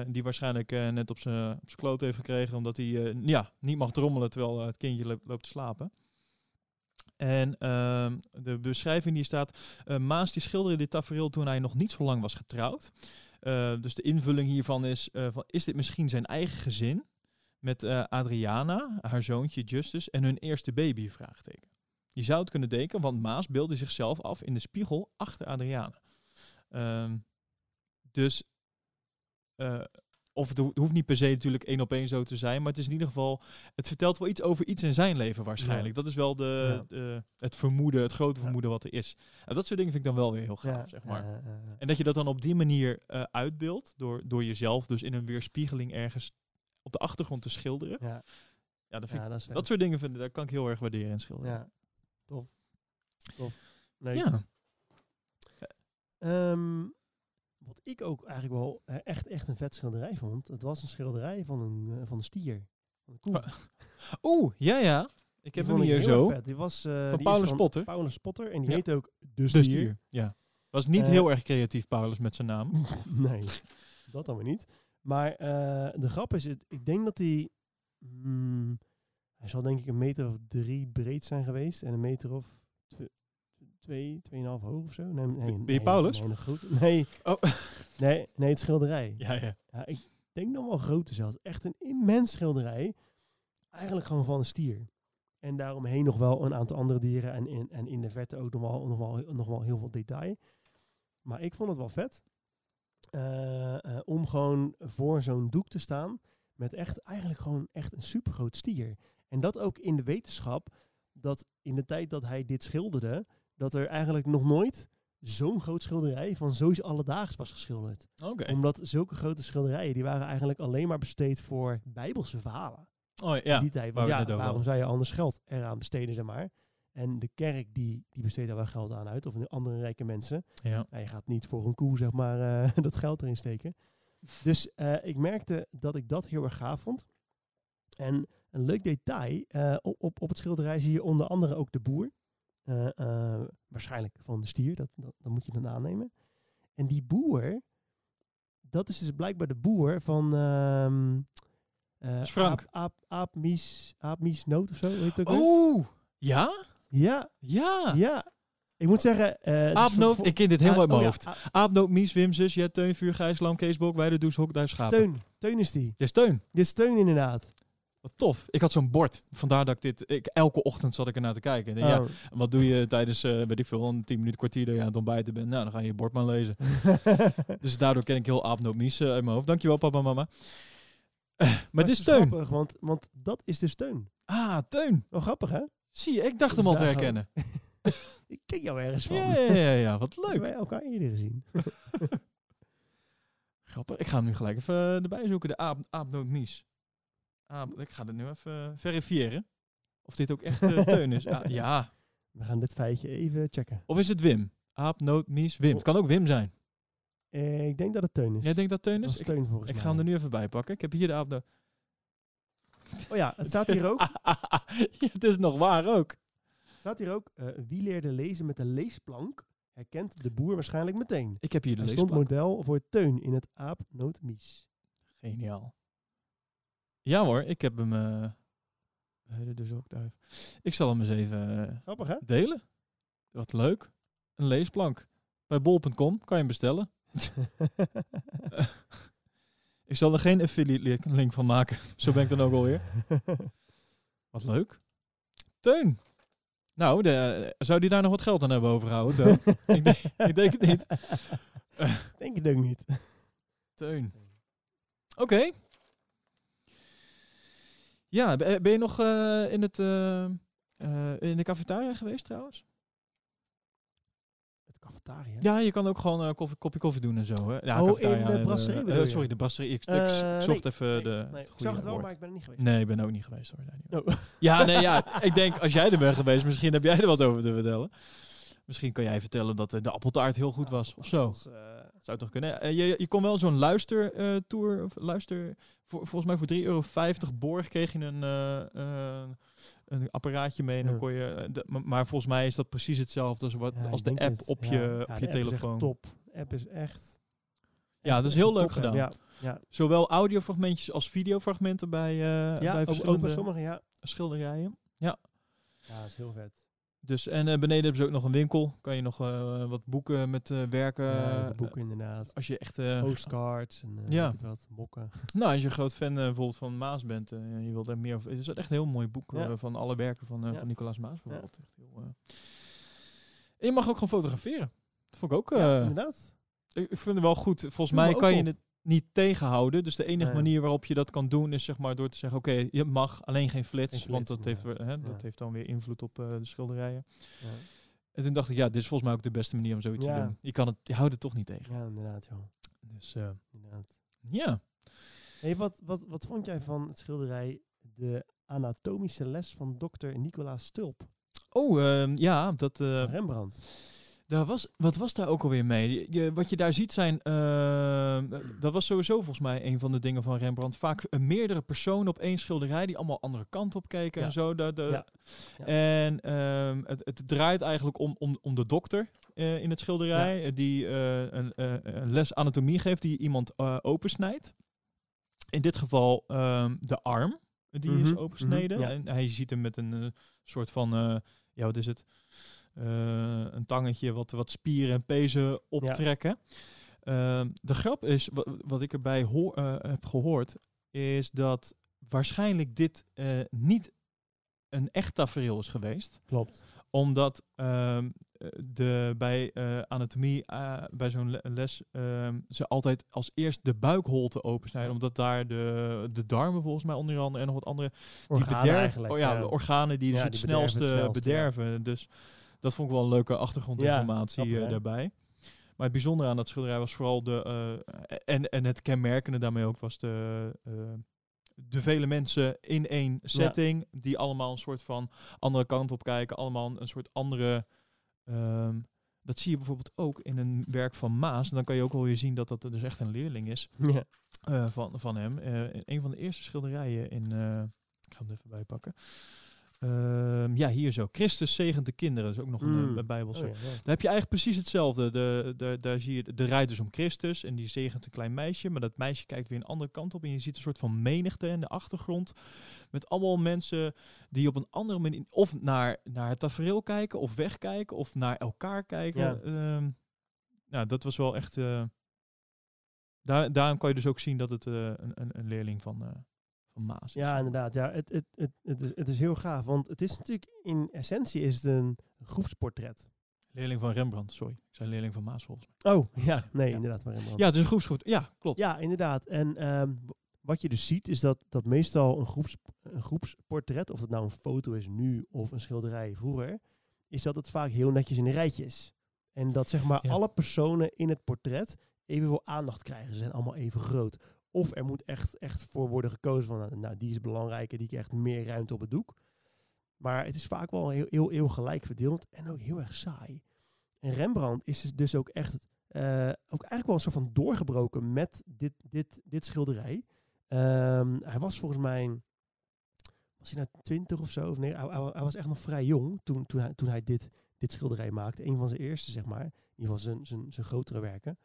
Die waarschijnlijk net op zijn kloot heeft gekregen omdat hij ja, niet mag trommelen terwijl het kindje loopt te slapen. En ehm, de beschrijving die staat, eh, Maas die schilderde dit tafereel toen hij nog niet zo lang was getrouwd. Eh, dus de invulling hiervan is, eh, van, is dit misschien zijn eigen gezin met Adriana, haar zoontje Justus en hun eerste baby? Vraagteken. Je zou het kunnen denken, want Maas beelde zichzelf af in de spiegel achter Adriana. Ehm, dus, of het, ho- het hoeft niet per se natuurlijk één op één zo te zijn, maar het is in ieder geval, het vertelt wel iets over iets in zijn leven waarschijnlijk. Dat is wel de, Ja. de- het vermoeden, het grote vermoeden wat er is. En dat soort dingen vind ik dan wel weer heel gaaf, Ja, zeg maar. En dat je dat dan op die manier eh uitbeeldt, door, door jezelf dus in een weerspiegeling ergens op de achtergrond te schilderen. Ja. Ja, dat, vind ik, dat soort dingen vind, daar kan ik heel erg waarderen in schilderen. Ja, tof. Tof. Leuk. Ja. Ehm, wat ik ook eigenlijk wel echt, echt een vet schilderij vond, het was een schilderij van een, eh, van een stier. Van een koe. Oeh, ja, ja. Ik Die heb hem hier zo. vet. Die was, eh, Van die Paulus van Potter. Paulus Potter. En die Ja. heet ook De De Stier. stier. Ja. Was niet Eh, heel erg creatief, Paulus, met zijn naam. nee, dat dan weer niet. Maar de grap is, ik denk dat hij... mm, hij zal denk ik een meter of drie breed zijn geweest. En een meter of twee, tweeënhalf hoog of zo. Nee, nee, Ben je nee, Paulus? Nee, nog groot. Nee, Oh. nee, nee, het schilderij. Ja, ja. Ja, ik denk dan wel groter zelfs. Echt een immens schilderij. Eigenlijk gewoon van een stier. En daaromheen nog wel een aantal andere dieren. En in, en in de verte ook nog wel, nog, wel, nog wel heel veel detail. Maar ik vond het wel vet. eh, eh, om gewoon voor zo'n doek te staan. Met echt eigenlijk gewoon echt een supergroot stier. En dat ook in de wetenschap. Dat in de tijd dat hij dit schilderde. Dat er eigenlijk nog nooit zo'n groot schilderij van zoiets alledaags was geschilderd. Omdat zulke grote schilderijen, die waren eigenlijk alleen maar besteed voor bijbelse verhalen. Oh ja, in die tijd. Want ja, waarom zou je anders geld eraan besteden, zeg maar. En de kerk, die, die besteedt daar wel geld aan uit. Of de andere rijke mensen. Ja. Je gaat niet voor een koe, zeg maar, eh, dat geld erin steken. Dus eh, ik merkte dat ik dat heel erg gaaf vond. En een leuk detail, eh, op, op, op het schilderij zie je onder andere ook de boer. Eh, eh, waarschijnlijk van de stier, dat, dat, dat moet je dan aannemen. En die boer, dat is dus blijkbaar de boer van... is Frank. Aap, aap, aap, mies, aap, mies noot of zo, heet ook weer? Oeh, ja? Ja, Ja. ja. Ik moet zeggen... is Aapnoot, ik ken dit helemaal uit mijn oh ja, hoofd. Aapnoot, Mies, Wim, Zus, Jet, Teun, Vuur, Gijs, Lam, Kees, Bok, Weide, Does, Hok, Duif, Schapen. Teun. Teun is die. Dit is Teun. Is Teun inderdaad. Wat tof. Ik had zo'n bord. Vandaar dat ik dit... Ik, elke ochtend zat ik ernaar te kijken. En ja, Oh. wat doe je tijdens, eh weet ik veel, een tien minuten, kwartier dat je aan het ontbijten bent? Nou, dan ga je je bord maar lezen. dus daardoor ken ik heel Aapnoot, Mies eh, uit mijn hoofd. Dankjewel, papa en mama. Eh, maar Maar dit is Teun. grappig, want, want dat is dus Teun. Ah, Teun. Wel grappig, hè? Zie je, ik dacht hem al te we. herkennen. Ik ken jou ergens van. Ja, ja, ja, ja, wat Hebben leuk. wij elkaar eerder gezien. Grappig. Ik ga hem nu gelijk even erbij zoeken. De aap, aapnoot Mies. Aap, ik ga dit nu even verifiëren. Of dit ook echt eh, Teun is. Ah, ja. We gaan dit feitje even checken. Of is het Wim? Aapnoot Mies Wim. Het kan ook Wim zijn. Eh, ik denk dat het Teun is. Jij denkt dat Teun Dat is? Ik, Teun volgens ik mij. ga hem er nu even bij pakken. Ik heb hier de aapnoot. Oh ja, het staat hier ook. ja, het is nog waar ook. staat hier ook. eh, wie leerde lezen met een leesplank, herkent de boer waarschijnlijk meteen. Ik heb hier de Hij stond leesplank. model voor Teun in het aapnootmies. Geniaal. Ja hoor, ik heb hem... eh eh, dus ook duif. Ik zal hem eens even eh, Grappig, hè? delen. Wat leuk. Een leesplank. Bij bol.com kan je hem bestellen. ik zal er geen affiliate link- van maken. Zo ben ik dan ook alweer. Wat leuk. Teun. Nou, de, zou die daar nog wat geld aan hebben overgehouden? Teun? ik, denk, ik denk het niet. denk het ook niet. Teun. Oké. Ja, ben ben je nog eh, in, het, eh, eh, in de cafetaria geweest trouwens? Het cafetaria. Ja, je kan ook gewoon een koffie, kopje koffie doen en zo. Hè? Ja, Oh, in de brasserie eh, eh, sorry, de brasserie. Ik, ik, Eh, zocht nee, even nee, de nee. Ik zag het wel, woord. maar ik ben er niet geweest. Nee, ik ben ook niet geweest hoor. Oh. Ja, nee, ja. Ik denk, als jij er bent geweest, misschien heb jij er wat over te vertellen. Misschien kan jij vertellen dat eh, de appeltaart heel goed was, of zo. Dat eh, Zou toch kunnen. Eh, je, je kon wel zo'n luistertour, of luister, voor, volgens mij voor 3,50 euro borg kreeg je een, een apparaatje mee. En dan kon je, de- maar, volgens mij is dat precies hetzelfde als, wat, ja, als de app het. op je, ja, op je telefoon. top. App is echt... Ja, dat is heel leuk gedaan. Ja, ja. Zowel audiofragmentjes als videofragmenten bij, eh bij ja ook, bij sommigen, ja. schilderijen. Ja. Ja, dat is heel vet. Dus, en eh, beneden hebben ze ook nog een winkel. Kan je nog eh, wat boeken met eh, werken. Ja, boeken inderdaad. Als je echt... Postcards en Ja. wat, mokken. nou, als je een groot fan bijvoorbeeld van Maas bent. en je wilt er meer over... Het is echt een heel mooi boek Ja. van alle werken van, Ja. van Nicolaas Maas bijvoorbeeld. Echt heel. En je mag ook gewoon fotograferen. Dat vond ik ook... inderdaad. ik, ik vind het wel goed. Volgens mij kan je het niet tegenhouden. Dus de enige manier waarop je dat kan doen is zeg maar door te zeggen: oké, je mag alleen geen flits, want dat heeft, hè, dat heeft dan weer invloed op eh, de schilderijen. Ja. En toen dacht ik, ja, dit is volgens mij ook de beste manier om zoiets te doen. Je kan het, je houdt het toch niet tegen. ja, inderdaad, joh. Dus eh, Inderdaad. ja, Hey, wat, wat, wat vond jij van het schilderij De Anatomische Les van dokter Nicolaas Stulp? oh ehm, ja, dat. eh, Rembrandt. Daar was, wat was daar ook alweer mee? Je, je- wat je daar ziet zijn, ehm, dat was sowieso volgens mij een van de dingen van Rembrandt. Vaak eh, meerdere personen op één schilderij die allemaal andere kant op keken Ja. en zo. De, de, Ja. Ja. En ehm, het, het draait eigenlijk om, om, om de dokter eh, in het schilderij, eh, die eh, een, eh, een les anatomie geeft, die iemand eh, opensnijdt. In dit geval ehm, de arm, die is Mhm, opensneden. mhm. En hij ziet hem met een eh, soort van, eh, ja wat is het? Eh, een tangetje wat, wat spieren en pezen optrekken. Ehm, de grap is, wat, wat ik erbij hoor, eh, heb gehoord, is dat waarschijnlijk dit eh, niet een echt tafereel is geweest. Klopt. Omdat ehm, eh, de, bij anatomie, bij zo'n le- les, ehm, ze altijd als eerst de buikholte opensnijden. Omdat daar de, de darmen volgens mij onder andere en nog wat andere die Organen bederven- eigenlijk, Oh ja, organen die dus het die bederven snelste het snelste, ja. bederven. Dus dat vond ik wel een leuke achtergrondinformatie grappig, eh, daarbij. Maar het bijzondere aan dat schilderij was vooral de... eh, en, en het kenmerkende daarmee ook was de... eh, de vele mensen in één setting, die allemaal een soort van andere kant op kijken, allemaal een soort andere. ehm, dat zie je bijvoorbeeld ook in een werk van Maas. En dan kan je ook wel weer zien dat dat dus echt een leerling is Ja. van, van hem. Eh, een van de eerste schilderijen in. eh, ik ga hem even bij Ehm, ja, hier zo. Christus zegent de kinderen. Dat is ook nog een Mm. eh, Bijbelse. Oh ja, ja. Daar heb je eigenlijk precies hetzelfde. De, de, daar zie je, de rijdt dus om Christus en die zegent een klein meisje. Maar dat meisje kijkt weer een andere kant op. En je ziet een soort van menigte in de achtergrond. Met allemaal mensen die op een andere manier of naar, naar het tafereel kijken, of wegkijken, of naar elkaar kijken. Ja. Nou, dat was wel echt. eh, daar, daarom kan je dus ook zien dat het eh, een, een, een leerling van, van Maas. Ja, inderdaad. Ja, het, het, het, het, is, het is heel gaaf, want het is natuurlijk in essentie is het een groepsportret. Leerling van Rembrandt, sorry. Ik zei leerling van Maas volgens mij. Oh, ja, nee, Ja. inderdaad. Maar Rembrandt. Ja, het is een groepsgroep. Ja, klopt. Ja, inderdaad. En ehm, wat je dus ziet is dat, dat meestal een, groeps, een groepsportret, of het nou een foto is nu of een schilderij vroeger, is dat het vaak heel netjes in een rijtje is. En dat zeg maar Ja. alle personen in het portret evenveel aandacht krijgen. Ze zijn allemaal even groot. Of er moet echt, echt voor worden gekozen van, nou, nou, die is belangrijker, die krijgt meer ruimte op het doek. Maar het is vaak wel heel, heel, heel gelijk verdeeld en ook heel erg saai. En Rembrandt is dus- dus ook echt eh, ook eigenlijk wel een soort van doorgebroken met dit, dit, dit schilderij. Ehm, hij was volgens mij, was hij nou twintig of zo? Of nee, hij, was echt nog vrij jong toen, toen, hij, toen hij dit, dit schilderij maakte. Een van zijn eerste, zeg maar. In ieder geval zijn, zijn, zijn grotere werken.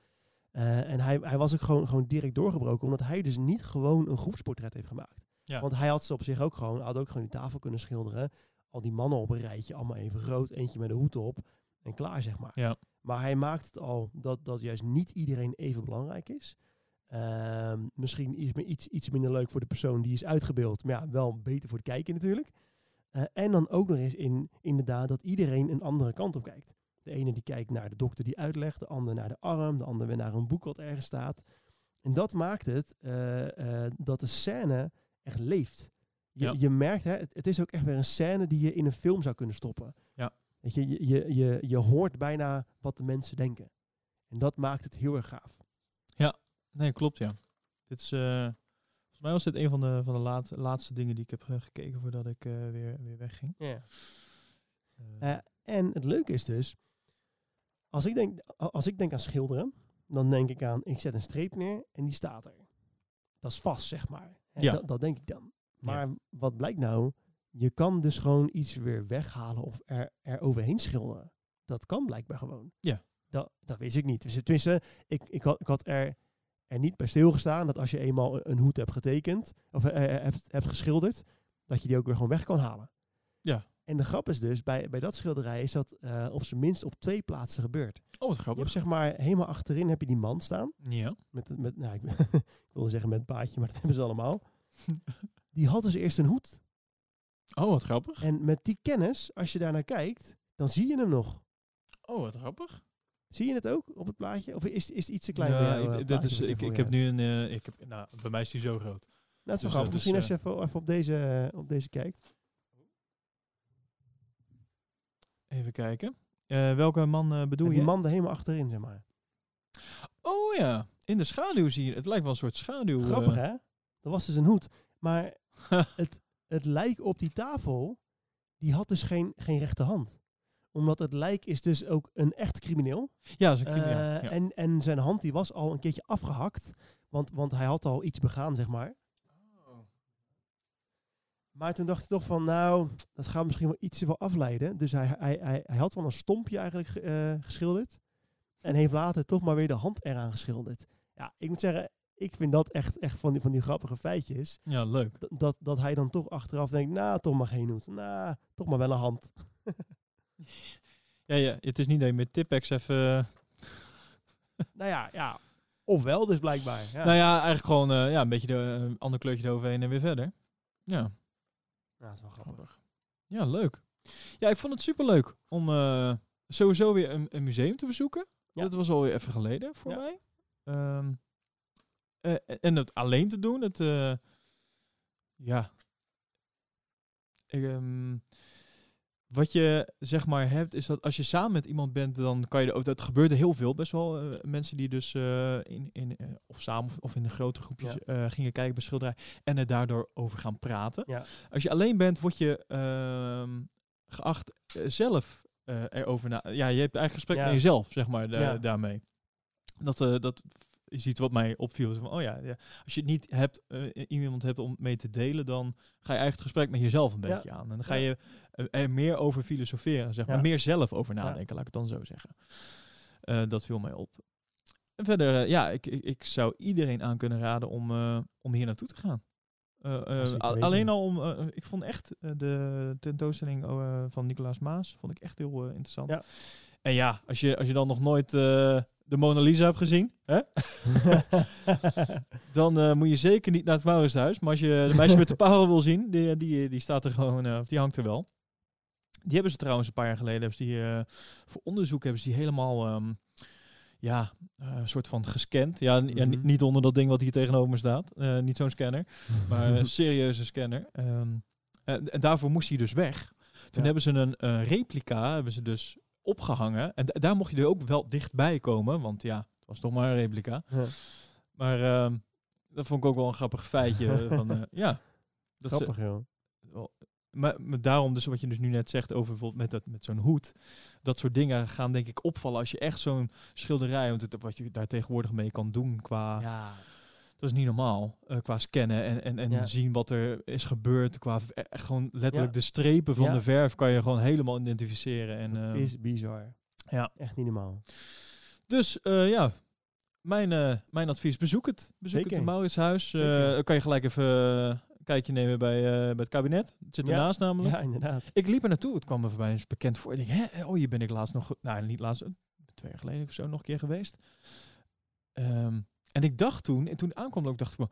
Eh, en hij, hij was ook gewoon, gewoon direct doorgebroken, omdat hij dus niet gewoon een groepsportret heeft gemaakt. Ja. Want hij had ze op zich ook gewoon, had ook gewoon die tafel kunnen schilderen. Al die mannen op een rijtje, allemaal even groot, eentje met een hoed op en klaar, zeg maar. Ja. Maar hij maakt het al dat, dat juist niet iedereen even belangrijk is. Ehm, misschien iets, iets, iets minder leuk voor de persoon die is uitgebeeld. Maar ja, wel beter voor de kijker natuurlijk. Eh, en dan ook nog eens in, inderdaad dat iedereen een andere kant op kijkt. De ene die kijkt naar de dokter die uitlegt. De ander naar de arm. De ander weer naar een boek wat ergens staat. En dat maakt het eh, eh, dat de scène echt leeft. Je, Ja. je merkt, hè, het, het is ook echt weer een scène die je in een film zou kunnen stoppen. Ja. Weet je, je, je, je, je hoort bijna wat de mensen denken. En dat maakt het heel erg gaaf. Nee, klopt ja. Dit is, eh, volgens mij was dit een van de, van de laat, laatste dingen die ik heb gekeken voordat ik weer, weer wegging. Ja. En het leuke is dus, als ik, denk, als ik denk aan schilderen, dan denk ik aan, ik zet een streep neer en die staat er. Dat is vast, zeg maar. En Ja. dat, dat denk ik dan. Maar wat blijkt nou? Je kan dus gewoon iets weer weghalen of er, er overheen schilderen. Dat kan blijkbaar gewoon. Ja. Dat, dat wist ik niet. Dus tenminste, ik, ik, had, ik had er er niet bij stilgestaan dat als je eenmaal een, een hoed hebt getekend, of eh, eh, hebt, hebt geschilderd, dat je die ook weer gewoon weg kan halen. Ja. En de grap is dus, bij, bij dat schilderij is dat eh, op zijn minst op twee plaatsen gebeurd. Oh, wat Je grappig. hebt zeg maar helemaal achterin heb je die man staan. Ja. Met, met, nou, ik, ik wilde zeggen met baadje, maar dat hebben ze allemaal. Die had dus eerst een hoed. Oh, wat grappig. En met die kennis, als je daarnaar kijkt, dan zie je hem nog. Oh, wat grappig. Zie je het ook op het plaatje? Of is, is het iets te klein Ja, jou, ik- eh, dat is, je ik, ik je heb nu een... eh, ik heb, nou, bij mij is die zo groot. Nou, dat is wel Dus, grappig. Misschien dus, als je even, even op, deze, op deze kijkt. Even kijken. Eh, welke man eh, bedoel je? die man er helemaal achterin, zeg maar. Oh ja, in de schaduw zie je. Het lijkt wel een soort schaduw. eh. Grappig, hè? Dat was dus een hoed. Maar het, het lijk op die tafel, die had dus geen, geen rechterhand. Omdat het lijk is dus ook een echt crimineel. Ja, dat is een crimineel, ja. en, en zijn hand die was al een keertje afgehakt. Want, want hij had al iets begaan, zeg maar. Maar toen dacht hij toch van, nou, dat gaat misschien wel iets te veel afleiden. Dus hij, hij, hij, hij had wel een stompje eigenlijk ge- eh, geschilderd. En heeft later toch maar weer de hand eraan geschilderd. Ja, ik moet zeggen, ik vind dat echt, echt van, die, van die grappige feitjes. Ja, leuk. Dat, dat, dat hij dan toch achteraf denkt, nou, toch maar geen hoed. Nou, toch maar wel een hand. Ja, ja, het is niet dat je met Tipex even... eh, nou ja, ja. Ofwel dus blijkbaar. Ja. Nou ja, eigenlijk gewoon eh, ja, een beetje de, eh, ander kleurtje eroverheen en weer verder. Ja. Ja, dat is wel grappig. Ja, leuk. Ja, ik vond het superleuk om eh, sowieso weer een, een museum te bezoeken. Dat was alweer even geleden voor Ja. mij. Ehm, eh, en het alleen te doen, het... eh, ja. Ik, ehm, wat je zeg maar hebt, is dat als je samen met iemand bent, dan kan je... er ook- Dat gebeurt er heel veel, best wel. eh, mensen die dus eh, in, in, eh, of samen of, in de grote groepjes Ja. gingen kijken bij schilderij. En er daardoor over gaan praten. Ja. Als je alleen bent, word je ehm, geacht zelf erover na... Ja, je hebt eigen gesprek Ja. met jezelf, zeg maar, da- daarmee. Dat, dat is iets wat mij opviel. Van, oh ja, ja, als je het niet hebt, eh, iemand hebt om mee te delen, dan ga je eigenlijk het gesprek met jezelf een Ja. beetje aan. En dan ga je eh, er meer over filosoferen, zeg maar. Meer zelf over nadenken, laat ik het dan zo zeggen. Eh, dat viel mij op. En verder, ja, ik, ik, ik zou iedereen aan kunnen raden om, om hier naartoe te gaan. Alleen al om, ik vond echt de tentoonstelling eh, van Nicolaas Maas, vond ik echt heel interessant. En ja, als je, als je dan nog nooit de Mona Lisa hebt gezien, hè? dan eh, moet je zeker niet naar het Mauritshuis. Maar als je de meisje met de parel wil zien, die, die, die staat er gewoon, eh, of die hangt er wel. Die hebben ze trouwens een paar jaar geleden, hebben ze die, eh, voor onderzoek hebben ze die helemaal, ehm, ja, eh, een soort van gescand. Ja, ja, Mhm. niet onder dat ding wat hier tegenover me staat. Eh, niet zo'n scanner, maar een serieuze scanner. Ehm, en, en daarvoor moest hij dus weg. Toen Ja. hebben ze een eh, replica, hebben ze dus opgehangen. En da- daar mocht je er ook wel dichtbij komen, want ja, het was toch maar een replica. Ja. Maar ehm, dat vond ik ook wel een grappig feitje. van, eh, ja, dat ze- Grappig, wel- maar, maar daarom, dus wat je dus nu net zegt over bijvoorbeeld met, dat, met zo'n hoed. Dat soort dingen gaan denk ik opvallen als je echt zo'n schilderij, want het, wat je daar tegenwoordig mee kan doen qua... Ja. Dat is niet normaal, eh, qua scannen en, en, en Ja. zien wat er is gebeurd. Qua echt gewoon letterlijk Ja. de strepen van Ja. de verf kan je gewoon helemaal identificeren. En, Dat ehm, is bizar. Ja. Echt niet normaal. Dus eh, ja, mijn, eh, mijn advies, bezoek het. Bezoek Zeker. het Mauritshuis. Dan kan je gelijk even een kijke nemen bij, bij het kabinet. Het zit Ja. ernaast namelijk. Ja, inderdaad. Ik liep er naartoe. Het kwam me voorbij eens bekend voor. Ik denk, hè, oh, hier ben ik laatst nog... Nou, niet laatst, twee jaar geleden of zo nog een keer geweest. Ehm, en ik dacht toen, en toen aankwam, ook dacht ik van...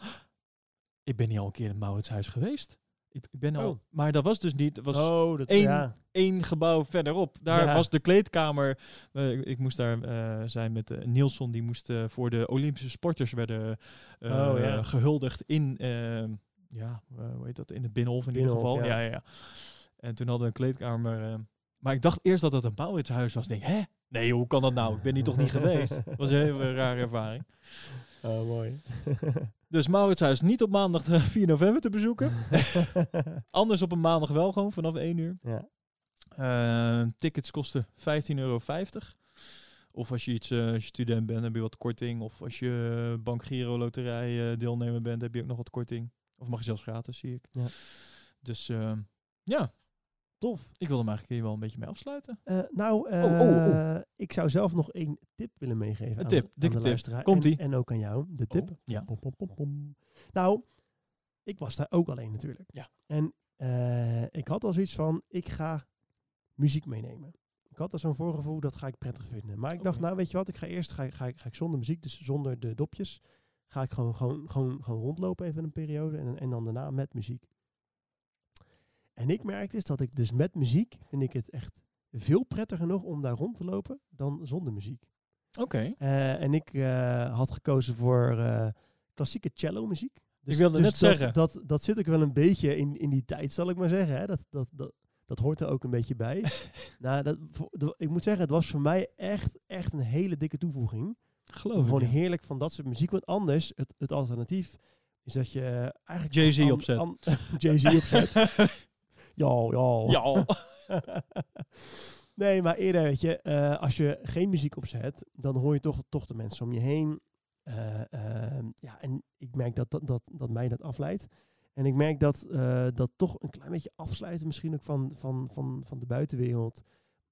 Ik ben hier al een keer in het Mauritshuis geweest. Ik, ik ben al... Oh. Maar dat was dus niet... Het was Oh, dat- één, ja. één gebouw verderop. Daar Ja. was de kleedkamer. Eh, ik, ik moest daar eh, zijn met uh, Nielsen. Die moest voor de Olympische sporters werden Oh, ja. gehuldigd in... ehm, ja, hoe heet dat? In het Binnenhof in ieder geval. ja. Ja, ja. En toen hadden we een kleedkamer... maar ik dacht eerst dat het een Mauritshuis was. Ik denk, hè? Nee, hoe kan dat nou? Ik ben hier toch niet geweest? Dat was een hele rare ervaring. Oh, mooi. Dus Mauritshuis niet op maandag eh, 4 november te bezoeken. Anders op een maandag wel gewoon vanaf 1 uur. Ja. Eh, tickets kosten 15,50 euro. Of als je iets eh, als je student bent, heb je wat korting. Of als je eh, Bank Giro Loterij eh, deelnemer bent, heb je ook nog wat korting. Of mag je zelfs gratis, zie ik. Ja. Dus eh, ja, tof. Ik wil hem eigenlijk hier wel een beetje mee afsluiten. Eh, nou, eh, Oh, oh, ik zou zelf nog één tip willen meegeven. Een tip, aan dikke de tip. luisteraar. Komt-ie. En, en ook aan jou, de tip. Oh, ja. Pom, pom, pom, pom. Nou, ik was daar ook alleen natuurlijk. Ja. En eh, ik had al zoiets van, ik ga muziek meenemen. Ik had al zo'n voorgevoel, dat ga ik prettig vinden. Maar ik dacht, nou weet je wat, ik ga eerst ga, ga, ik- ga ik zonder muziek, dus zonder de dopjes, ga ik gewoon, gewoon, gewoon, gewoon rondlopen even een periode en, en dan daarna met muziek. En ik merkte is dat ik dus met muziek, vind ik het echt veel prettiger nog om daar rond te lopen dan zonder muziek. Oké. Eh, en ik eh, had gekozen voor eh, klassieke cello muziek. Dus, wilde dus net dat, zeggen. Dat, dat zit ook wel een beetje in, in die tijd, zal ik maar zeggen. Hè? Dat, dat, dat, dat hoort er ook een beetje bij. nou, dat, ik moet zeggen, het was voor mij echt, echt een hele dikke toevoeging. Geloof ik, Gewoon ja. heerlijk van dat soort muziek. Want anders, het, het alternatief is dat je eigenlijk... Jay-Z opzet. Jay-Z opzet. ja, ja. Ja. nee, maar eerder, weet je, eh, als je geen muziek opzet, dan hoor je toch, toch de mensen om je heen. Eh, ehm, ja, en ik merk dat, dat, dat, dat mij dat afleidt. En ik merk dat eh, dat toch een klein beetje afsluiten misschien ook van, van, van, van de buitenwereld.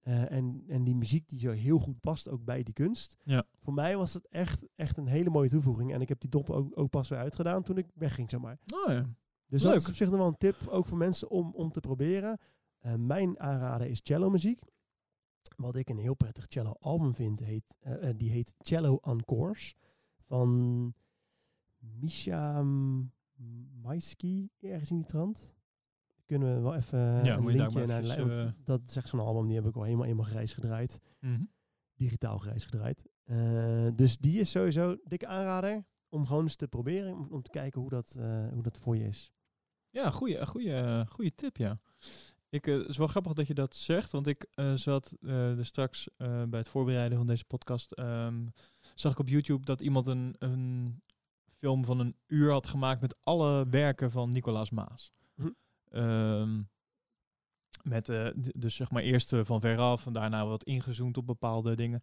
En, en die muziek die zo heel goed past ook bij die kunst. Ja. Voor mij was het echt, echt een hele mooie toevoeging. En ik heb die dop ook, ook pas weer uitgedaan toen ik wegging, zeg maar. Oh ja. Dus Leuk. dat is op zich nog wel een tip, ook voor mensen om, om te proberen. Eh, mijn aanrader is cello muziek. Wat ik een heel prettig cello album vind, heet, eh, eh, die heet Cello Encores. Van Misha Maisky, ergens in die trant. Kunnen we wel even Ja, een linkje naar... eh, Dat is echt zo'n album, die heb ik al helemaal, helemaal grijs gedraaid. Mhm. Digitaal grijs gedraaid. Dus die is sowieso dikke aanrader om gewoon eens te proberen. Om, om te kijken hoe dat, hoe dat voor je is. Ja, goede, goede, goede tip, ja. Ik, eh, het is wel grappig dat je dat zegt, want ik eh, zat eh, er straks eh, bij het voorbereiden van deze podcast, ehm, zag ik op YouTube dat iemand een, een film van een uur had gemaakt met alle werken van Nicolaas Maas. Hm. Ehm, met eh, dus zeg maar eerst eh, van veraf en daarna wat ingezoomd op bepaalde dingen.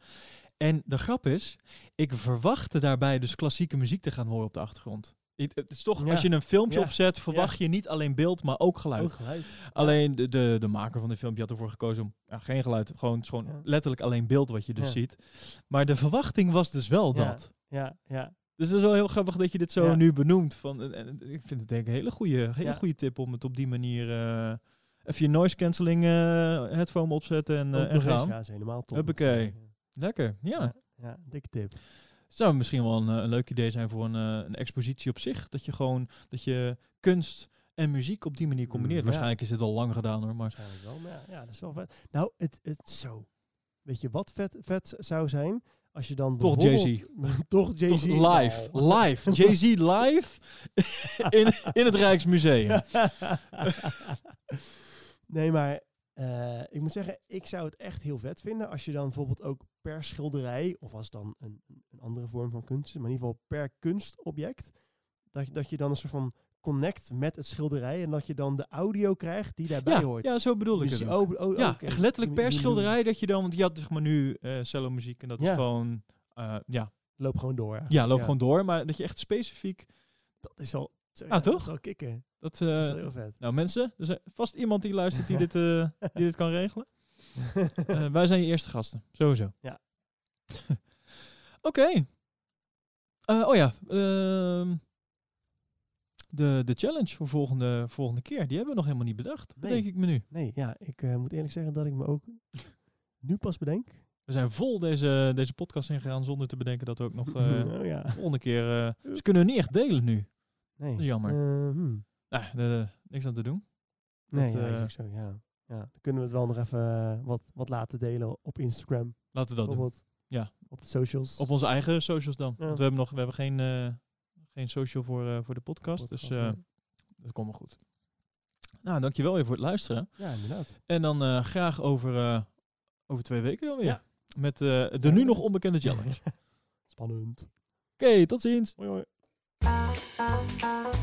En de grap is, ik verwachtte daarbij dus klassieke muziek te gaan horen op de achtergrond. Het is toch, Ja. als je een filmpje Ja. opzet, verwacht je niet alleen beeld, maar ook geluid. Ook geluid. Alleen de, de, de maker van dit filmpje had ervoor gekozen om ja, geen geluid, gewoon, gewoon letterlijk alleen beeld wat je dus ziet. Maar de verwachting was dus wel dat. Ja, ja. Dus het is wel heel grappig dat je dit zo nu benoemt. Van, en- ik vind het denk ik een hele goede, hele goede tip om het op die manier eh, even je noise cancelling eh headphone opzetten en, Ook en eens, gaan. ja, dat is helemaal top. Huppakee. Lekker, ja. Ja, ja, dikke tip. Zou misschien wel een, eh, een leuk idee zijn voor een, eh, een expositie op zich. Dat je gewoon, dat je kunst en muziek op die manier combineert. Mm, ja. Waarschijnlijk is dit al lang gedaan hoor, maar... Waarschijnlijk wel, maar ja, ja, dat is wel vet. Nou, het, het zo. Weet je wat vet, vet zou zijn? Als je dan Toch bijvoorbeeld- toch Jay-Z. live, live. Jay-Z live in, in het Rijksmuseum. nee, maar eh, ik moet zeggen, ik zou het echt heel vet vinden als je dan bijvoorbeeld ook per schilderij, of als dan een, een andere vorm van kunst maar in ieder geval per kunstobject, dat, je- dat je dan een soort van connect met het schilderij en dat je dan de audio krijgt die daarbij Ja, hoort. ja, zo bedoel ik Dus het ook. oh, oh, ja, echt letterlijk per schilderij dat je dan... Want je had zeg maar nu eh cello muziek en dat Ja. is gewoon... eh, ja, Loop gewoon door. hè. ja, loop gewoon door. Maar dat je echt specifiek... Dat is al, Ah, toch? Dat is kicken. Dat, Dat is eh, wel heel vet. nou mensen, er is vast iemand die luistert die dit, eh, die dit kan regelen. Eh, wij zijn je eerste gasten, sowieso. Ja. Oké. Oh ja, ehm, de, de challenge voor volgende, volgende keer, die hebben we nog helemaal niet bedacht. Nee. Denk ik me nu. Nee, ja, ik moet eerlijk zeggen dat ik me ook nu pas bedenk. We zijn vol deze, deze podcast ingegaan zonder te bedenken dat we ook nog eh oh ja. de volgende keer... ze kunnen we niet echt delen nu. Nee. Jammer. Eh, hmm. Nou, eh, niks aan te doen. Nee, Dat, ja, is eh, zo, ja. ja. Dan kunnen we het wel nog even eh, wat, wat laten delen op Instagram. Laten we dat doen. Ja. Op de socials. Op onze eigen socials dan. Ja. Want we hebben nog we hebben geen, geen social voor, voor de podcast. Podcast, dus nee. dat komt wel goed. Nou, dankjewel weer voor het luisteren. Ja, inderdaad. En dan graag over, over twee weken dan weer. Ja. Met de nu nog onbekende challenge. Spannend. Oké, tot ziens. Hoi hoi. Música